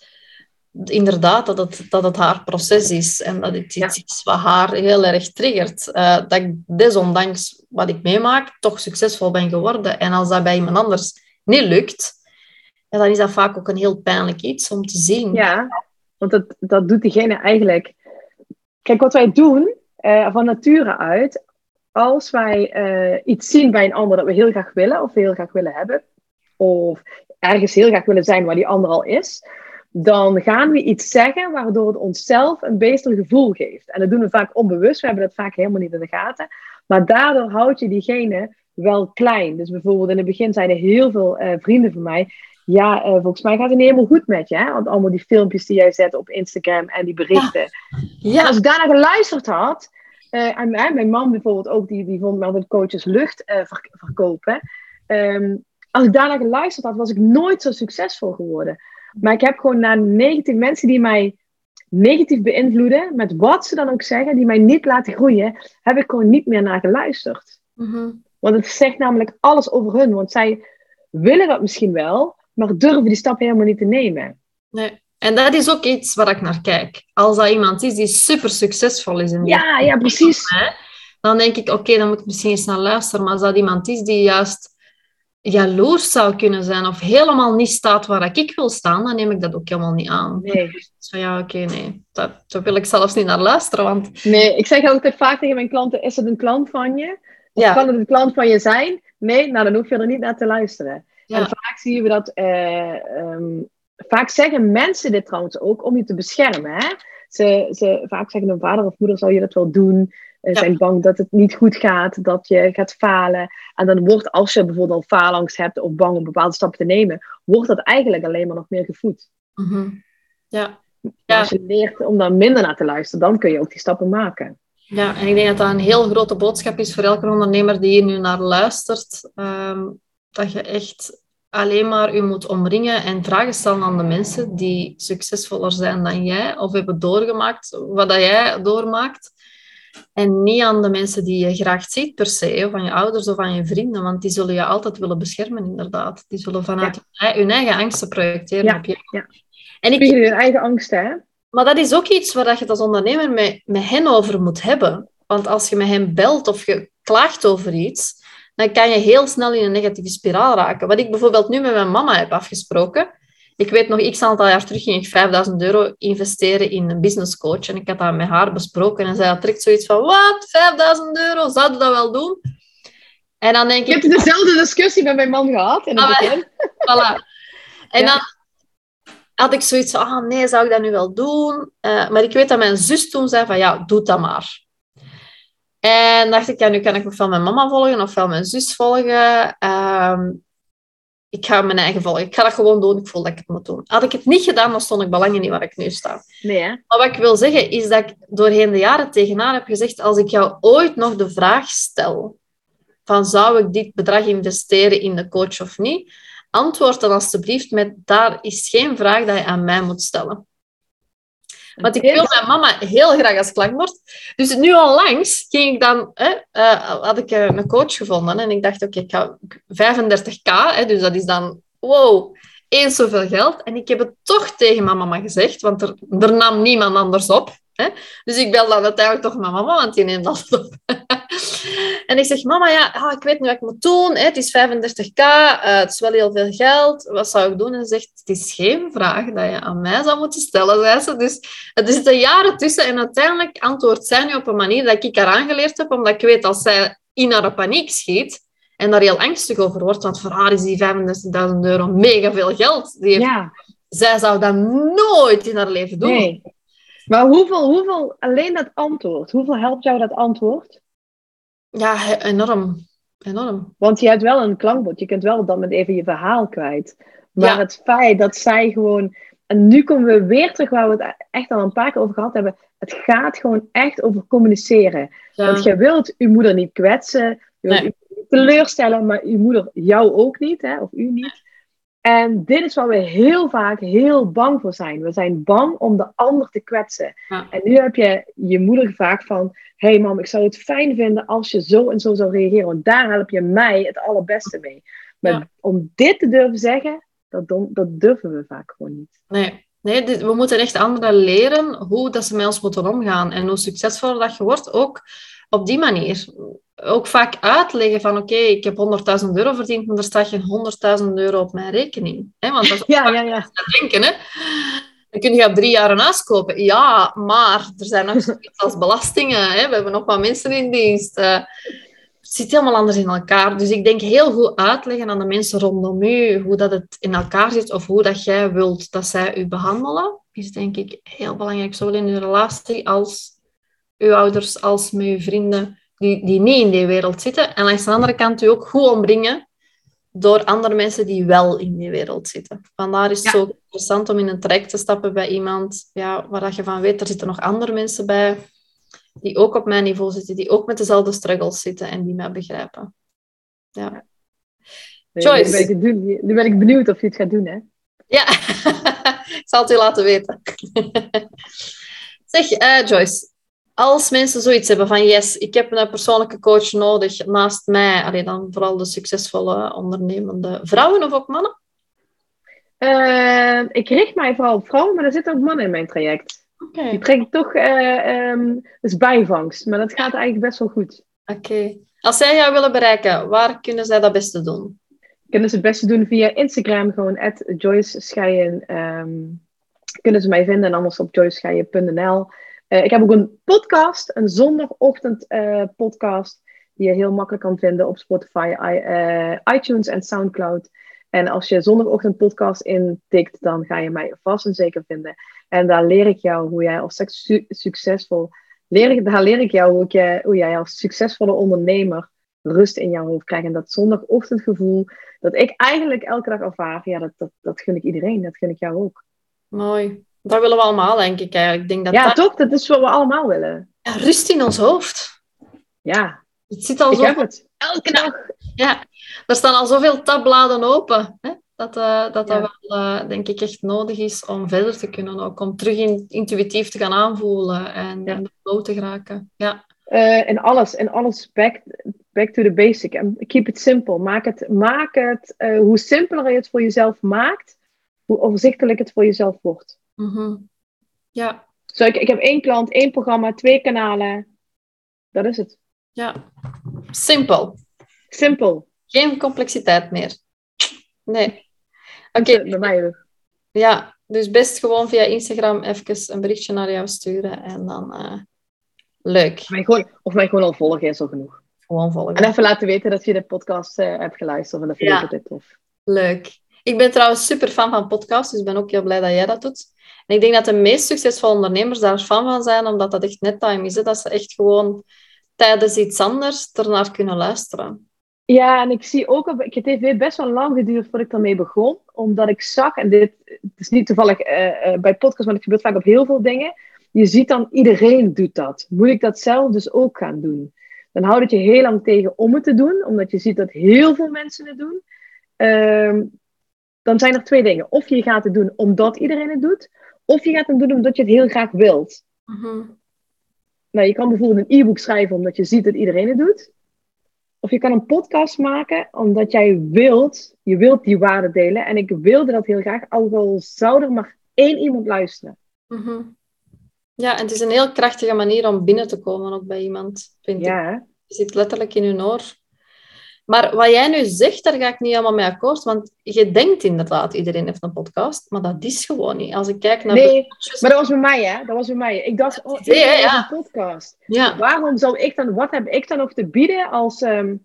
inderdaad, dat het, dat het haar proces is. En dat het iets is wat haar heel erg triggert. Uh, dat ik desondanks wat ik meemaak, toch succesvol ben geworden. En als dat bij iemand anders niet lukt, dan is dat vaak ook een heel pijnlijk iets om te zien. Ja, want dat, dat doet diegene eigenlijk. Kijk, wat wij doen uh, van nature uit, als wij uh, iets zien bij een ander dat we heel graag willen of heel graag willen hebben, of ergens heel graag willen zijn waar die ander al is, dan gaan we iets zeggen waardoor het onszelf een beter gevoel geeft. En dat doen we vaak onbewust, we hebben dat vaak helemaal niet in de gaten. Maar daardoor houd je diegene wel klein. Dus bijvoorbeeld in het begin zeiden heel veel uh, vrienden van mij, ja, uh, volgens mij gaat het niet helemaal goed met je. Hè? Want allemaal die filmpjes die jij zet op Instagram en die berichten. Ja. Als ik daarna geluisterd had, uh, en mijn man bijvoorbeeld ook, die, die vond me altijd coaches lucht verkopen. Um, als ik daarna geluisterd had, was ik nooit zo succesvol geworden. Maar ik heb gewoon naar 90 mensen die mij negatief beïnvloeden, met wat ze dan ook zeggen, die mij niet laten groeien, heb ik gewoon niet meer naar geluisterd. Mm Want het zegt namelijk alles over hun. Want zij willen dat misschien wel, maar durven die stap helemaal niet te nemen. Nee. En dat is ook iets waar ik naar kijk. Als dat iemand is die super succesvol is in die Ja, ja, precies. dan denk ik, oké, dan moet ik misschien eens naar luisteren. Maar als dat iemand is die juist jaloers zou kunnen zijn of helemaal niet staat waar ik wil staan, dan neem ik dat ook helemaal niet aan. Nee. Dus ja, oké, nee. Dat, wil ik zelfs niet naar luisteren. Want... Nee, ik zeg altijd vaak tegen mijn klanten, is het een klant van je? Of kan het een klant van je zijn? Nee, nou dan hoef je er niet naar te luisteren. En vaak zien we dat, eh, ehm, vaak zeggen mensen dit trouwens ook om je te beschermen. Hè? Ze, ze, vaak zeggen een vader of moeder, zou je dat wel doen? Ze zijn bang dat het niet goed gaat, dat je gaat falen. En dan wordt, als je bijvoorbeeld al faalangst hebt of bang om bepaalde stappen te nemen, wordt dat eigenlijk alleen maar nog meer gevoed. Mhm. Ja. ja. Als je leert om daar minder naar te luisteren, dan kun je ook die stappen maken. Ja, en ik denk dat dat een heel grote boodschap is voor elke ondernemer die hier nu naar luistert. Ehm, dat je echt alleen maar je moet omringen en vragen stellen aan de mensen die succesvoller zijn dan jij of hebben doorgemaakt wat dat jij doormaakt. En niet aan de mensen die je graag ziet per se, of van je ouders of van je vrienden, want die zullen je altijd willen beschermen, inderdaad. Die zullen vanuit hun eigen angsten projecteren op je. Ja. En ik, hun eigen angsten, hè? Maar dat is ook iets waar je het als ondernemer met, met hen over moet hebben. Want als je met hen belt of je klaagt over iets, dan kan je heel snel in een negatieve spiraal raken. Wat ik bijvoorbeeld nu met mijn mama heb afgesproken. Ik weet nog, x aantal jaar terug ging ik 5000 euro investeren in een business coach. En ik had dat met haar besproken. En zij had direct zoiets van, wat? 5000 euro? Zouden we dat wel doen? En dan denk ik... Je hebt dezelfde discussie met mijn man gehad in het ah. <laughs> Voilà. En dan had ik zoiets van, ah nee, zou ik dat nu wel doen? Uh, maar ik weet dat mijn zus toen zei van, ja, doe dat maar. En dacht ik, ja, nu kan ik ofwel mijn mama volgen ofwel mijn zus volgen. Ehm, ik ga mijn eigen volgen. Ik ga dat gewoon doen. Ik voel dat ik het moet doen. Had ik het niet gedaan, dan stond ik belangen niet waar ik nu sta. Nee, hè? Maar wat ik wil zeggen, is dat ik doorheen de jaren tegenaan heb gezegd, als ik jou ooit nog de vraag stel, van zou ik dit bedrag investeren in de coach of niet? Antwoord dan alstublieft met, daar is geen vraag dat je aan mij moet stellen. Want ik wil mijn mama heel graag als klankbord. Dus nu onlangs ging ik dan, hè, uh, had ik een coach gevonden en ik dacht, oké, ik ga 35k, hè, dus dat is dan, wow, eens zoveel geld. En ik heb het toch tegen mijn mama gezegd, want er, er nam niemand anders op. Hè? Dus ik bel dan uiteindelijk toch mijn mama, want die neemt dat op. <laughs> en ik zeg, mama, ja, ah, ik weet niet wat ik moet doen. Hè? Het is 35k, uh, eh, het is wel heel veel geld. Wat zou ik doen? En ze zegt, het is geen vraag dat je aan mij zou moeten stellen, zei ze. Dus het is de jaren tussen. En uiteindelijk antwoordt zij nu op een manier dat ik haar aangeleerd heb, omdat ik weet, als zij in haar paniek schiet, en daar heel angstig over wordt, want voor haar is die 35.000 euro mega veel geld. Die heeft, ja. Zij zou dat nooit in haar leven doen. Nee. Maar hoeveel, hoeveel, alleen dat antwoord, hoeveel helpt jou dat antwoord? Ja, enorm. enorm. Want je hebt wel een klankbord, je kunt wel dan met even je verhaal kwijt. Maar het feit dat zij gewoon. En nu komen we weer terug waar we het echt al een paar keer over gehad hebben. Het gaat gewoon echt over communiceren. Want je wilt je moeder niet kwetsen, je wilt nee. teleurstellen, maar je moeder jou ook niet, hè, of u niet. En dit is waar we heel vaak heel bang voor zijn. We zijn bang om de ander te kwetsen. En nu heb je je moeder gevraagd van... hey mam, ik zou het fijn vinden als je zo en zo zou reageren. Want daar help je mij het allerbeste mee. Maar om dit te durven zeggen, dat, dat durven we vaak gewoon niet. Nee, nee we moeten echt anderen leren hoe dat ze met ons moeten omgaan. En hoe succesvoller dat je wordt, ook op die manier ook vaak uitleggen van oké, ik heb 100.000 euro verdiend, maar er staat geen 100.000 euro op mijn rekening. Hè? Want dat is <laughs> ja, ja, ja. denken. Hè? Dan kun je drie jaar een huis kopen. Ja, maar er zijn nog zoiets <laughs> als belastingen. Hè? We hebben nog wat mensen in dienst. Uh, het zit helemaal anders in elkaar. Dus ik denk heel goed uitleggen aan de mensen rondom u hoe dat het in elkaar zit of hoe dat jij wilt dat zij u behandelen, is denk ik heel belangrijk, zowel in uw relatie als uw ouders als met uw vrienden die, die niet in die wereld zitten. En langs de andere kant u ook goed ombrengen door andere mensen die wel in die wereld zitten. Vandaar is het zo interessant om in een traject te stappen bij iemand ja, waar dat je van weet, er zitten nog andere mensen bij die ook op mijn niveau zitten, die ook met dezelfde struggles zitten en die mij begrijpen. Ja. Joyce. Nu ben, ik doen. nu ben ik benieuwd of je het gaat doen, hè? Ja, <laughs> ik zal het u laten weten. <laughs> zeg, uh, Joyce, als mensen zoiets hebben van yes, ik heb een persoonlijke coach nodig naast mij, alleen dan vooral de succesvolle ondernemende vrouwen of ook mannen? Uh, ik richt mij vooral op vrouwen, maar er zitten ook mannen in mijn traject. Okay. Die trek ik toch, uh, um, dus bijvangst, maar dat gaat eigenlijk best wel goed. Oké. Als zij jou willen bereiken, waar kunnen zij dat beste doen? Kunnen ze het beste doen via Instagram, gewoon at Joyce. Um, kunnen ze mij vinden en anders op joycescheijen.nl. Uh, ik heb ook een podcast, een zondagochtend uh, podcast. die je heel makkelijk kan vinden op Spotify, iTunes en Soundcloud. En als je zondagochtend podcast intikt, dan ga je mij vast en zeker vinden. En daar leer ik jou hoe jij als succesvol, leer ik, daar leer ik jou hoe, hoe jij als succesvolle ondernemer rust in jouw hoofd krijgt. En dat zondagochtendgevoel, dat ik eigenlijk elke dag ervaar, ja, dat, dat, dat gun ik iedereen. Dat gun ik jou ook. Mooi. Dat willen we allemaal, denk ik eigenlijk. Ik denk dat ja, dat... toch? Dat is wat we allemaal willen. Ja, rust in ons hoofd. Ja. Het zit al ik zo... heb het. Elke dag. Ja, er staan al zoveel tabbladen open. Hè? Dat uh, dat, dat wel, uh, denk ik, echt nodig is om verder te kunnen. Ook om terug in, intuïtief te gaan aanvoelen en ja. in de flow te geraken. Ja. Uh, en alles, en alles back, back to the basic. And keep it simple. Maak het, maak het hoe simpeler je het voor jezelf maakt, hoe overzichtelijk het voor jezelf wordt. Mm -hmm. Ja. Zo, ik, ik heb één klant, één programma, twee kanalen. Dat is het. Ja. Simpel. Simpel. Geen complexiteit meer. Nee. Oké. Okay. Bij mij. Ja, dus best gewoon via Instagram even een berichtje naar jou sturen en dan uh, leuk. Of mij, gewoon, of mij gewoon al volgen is al genoeg. Gewoon volgen. En even laten weten dat je de podcast uh, hebt geluisterd. En dat vind ik Ja. altijd tof. Leuk. Ik ben trouwens super fan van podcasts, dus ik ben ook heel blij dat jij dat doet. En ik denk dat de meest succesvolle ondernemers daar fan van zijn, omdat dat echt nettime is. Hè? Dat ze echt gewoon tijdens iets anders ernaar kunnen luisteren. Ja, en ik zie ook ik, het heeft best wel lang geduurd voordat ik daarmee begon. Omdat ik zag, en dit is niet toevallig eh, eh, bij podcasts, maar het gebeurt vaak op heel veel dingen. Je ziet dan, iedereen doet dat. Moet ik dat zelf dus ook gaan doen? Dan houdt het je heel lang tegen om het te doen, omdat je ziet dat heel veel mensen het doen. Ehm, dan zijn er twee dingen. Of je gaat het doen omdat iedereen het doet, of je gaat het doen omdat je het heel graag wilt. Mhm. Nou, je kan bijvoorbeeld een e-book schrijven omdat je ziet dat iedereen het doet. Of je kan een podcast maken omdat jij wilt, je wilt die waarde delen. En ik wilde dat heel graag, al zou er maar één iemand luisteren. Mhm. Ja, en het is een heel krachtige manier om binnen te komen ook bij iemand, vind. Ja? Je zit letterlijk in hun oor. Maar wat jij nu zegt, daar ga ik niet helemaal mee akkoord. Want je denkt inderdaad, iedereen heeft een podcast. Maar dat is gewoon niet. Als ik kijk naar... Nee, maar dat was bij mij, hè? Dat was bij mij. Ik dacht, oh, iedereen ja. een podcast. Ja. Waarom zou ik dan, wat heb ik dan nog te bieden als, ehm,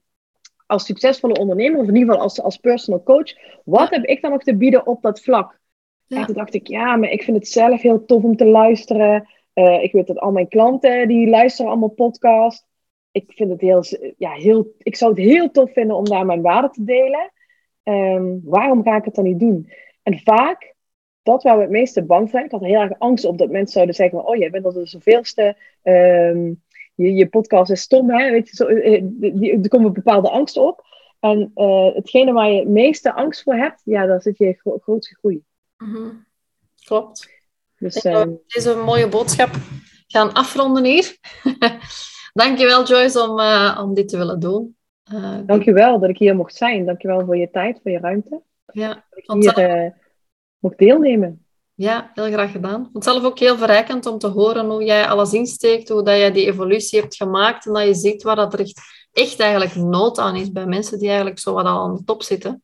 als succesvolle ondernemer, of in ieder geval als, als personal coach? Wat heb ik dan nog te bieden op dat vlak? Ja. En toen dacht ik, ja, maar ik vind het zelf heel tof om te luisteren. Eh, ik weet dat al mijn klanten, die luisteren allemaal podcast. Ik vind het heel, ja, heel, ik zou het heel tof vinden om daar mijn waarde te delen. Ehm, waarom ga ik het dan niet doen? En vaak, dat waar we het meeste bang zijn, ik had er heel erg angst op dat mensen zouden zeggen, oh, jij bent al de zoveelste, Ehm je, je podcast is stom, hè? Weet je, zo, eh, die- er komen bepaalde angsten op. En eh, hetgene waar je het meeste angst voor hebt, ja, daar zit je gro- grootste groei. Mhm. Klopt. Dus we deze mooie boodschap gaan afronden hier. <laughs> Dankjewel Joyce om, eh, om dit te willen doen. Eh, dankjewel dat ik hier mocht zijn. Dankjewel voor je tijd, voor je ruimte. ja, Dat ik hier eh, mocht deelnemen. ja, heel graag gedaan. Ik vond het zelf ook heel verrijkend om te horen hoe jij alles insteekt, hoe dat jij die evolutie hebt gemaakt en dat je ziet waar dat er echt, echt eigenlijk nood aan is bij mensen die eigenlijk zo wat al aan de top zitten.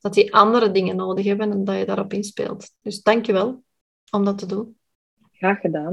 Dat die andere dingen nodig hebben en dat je daarop inspeelt. Dus dankjewel om dat te doen. Graag gedaan.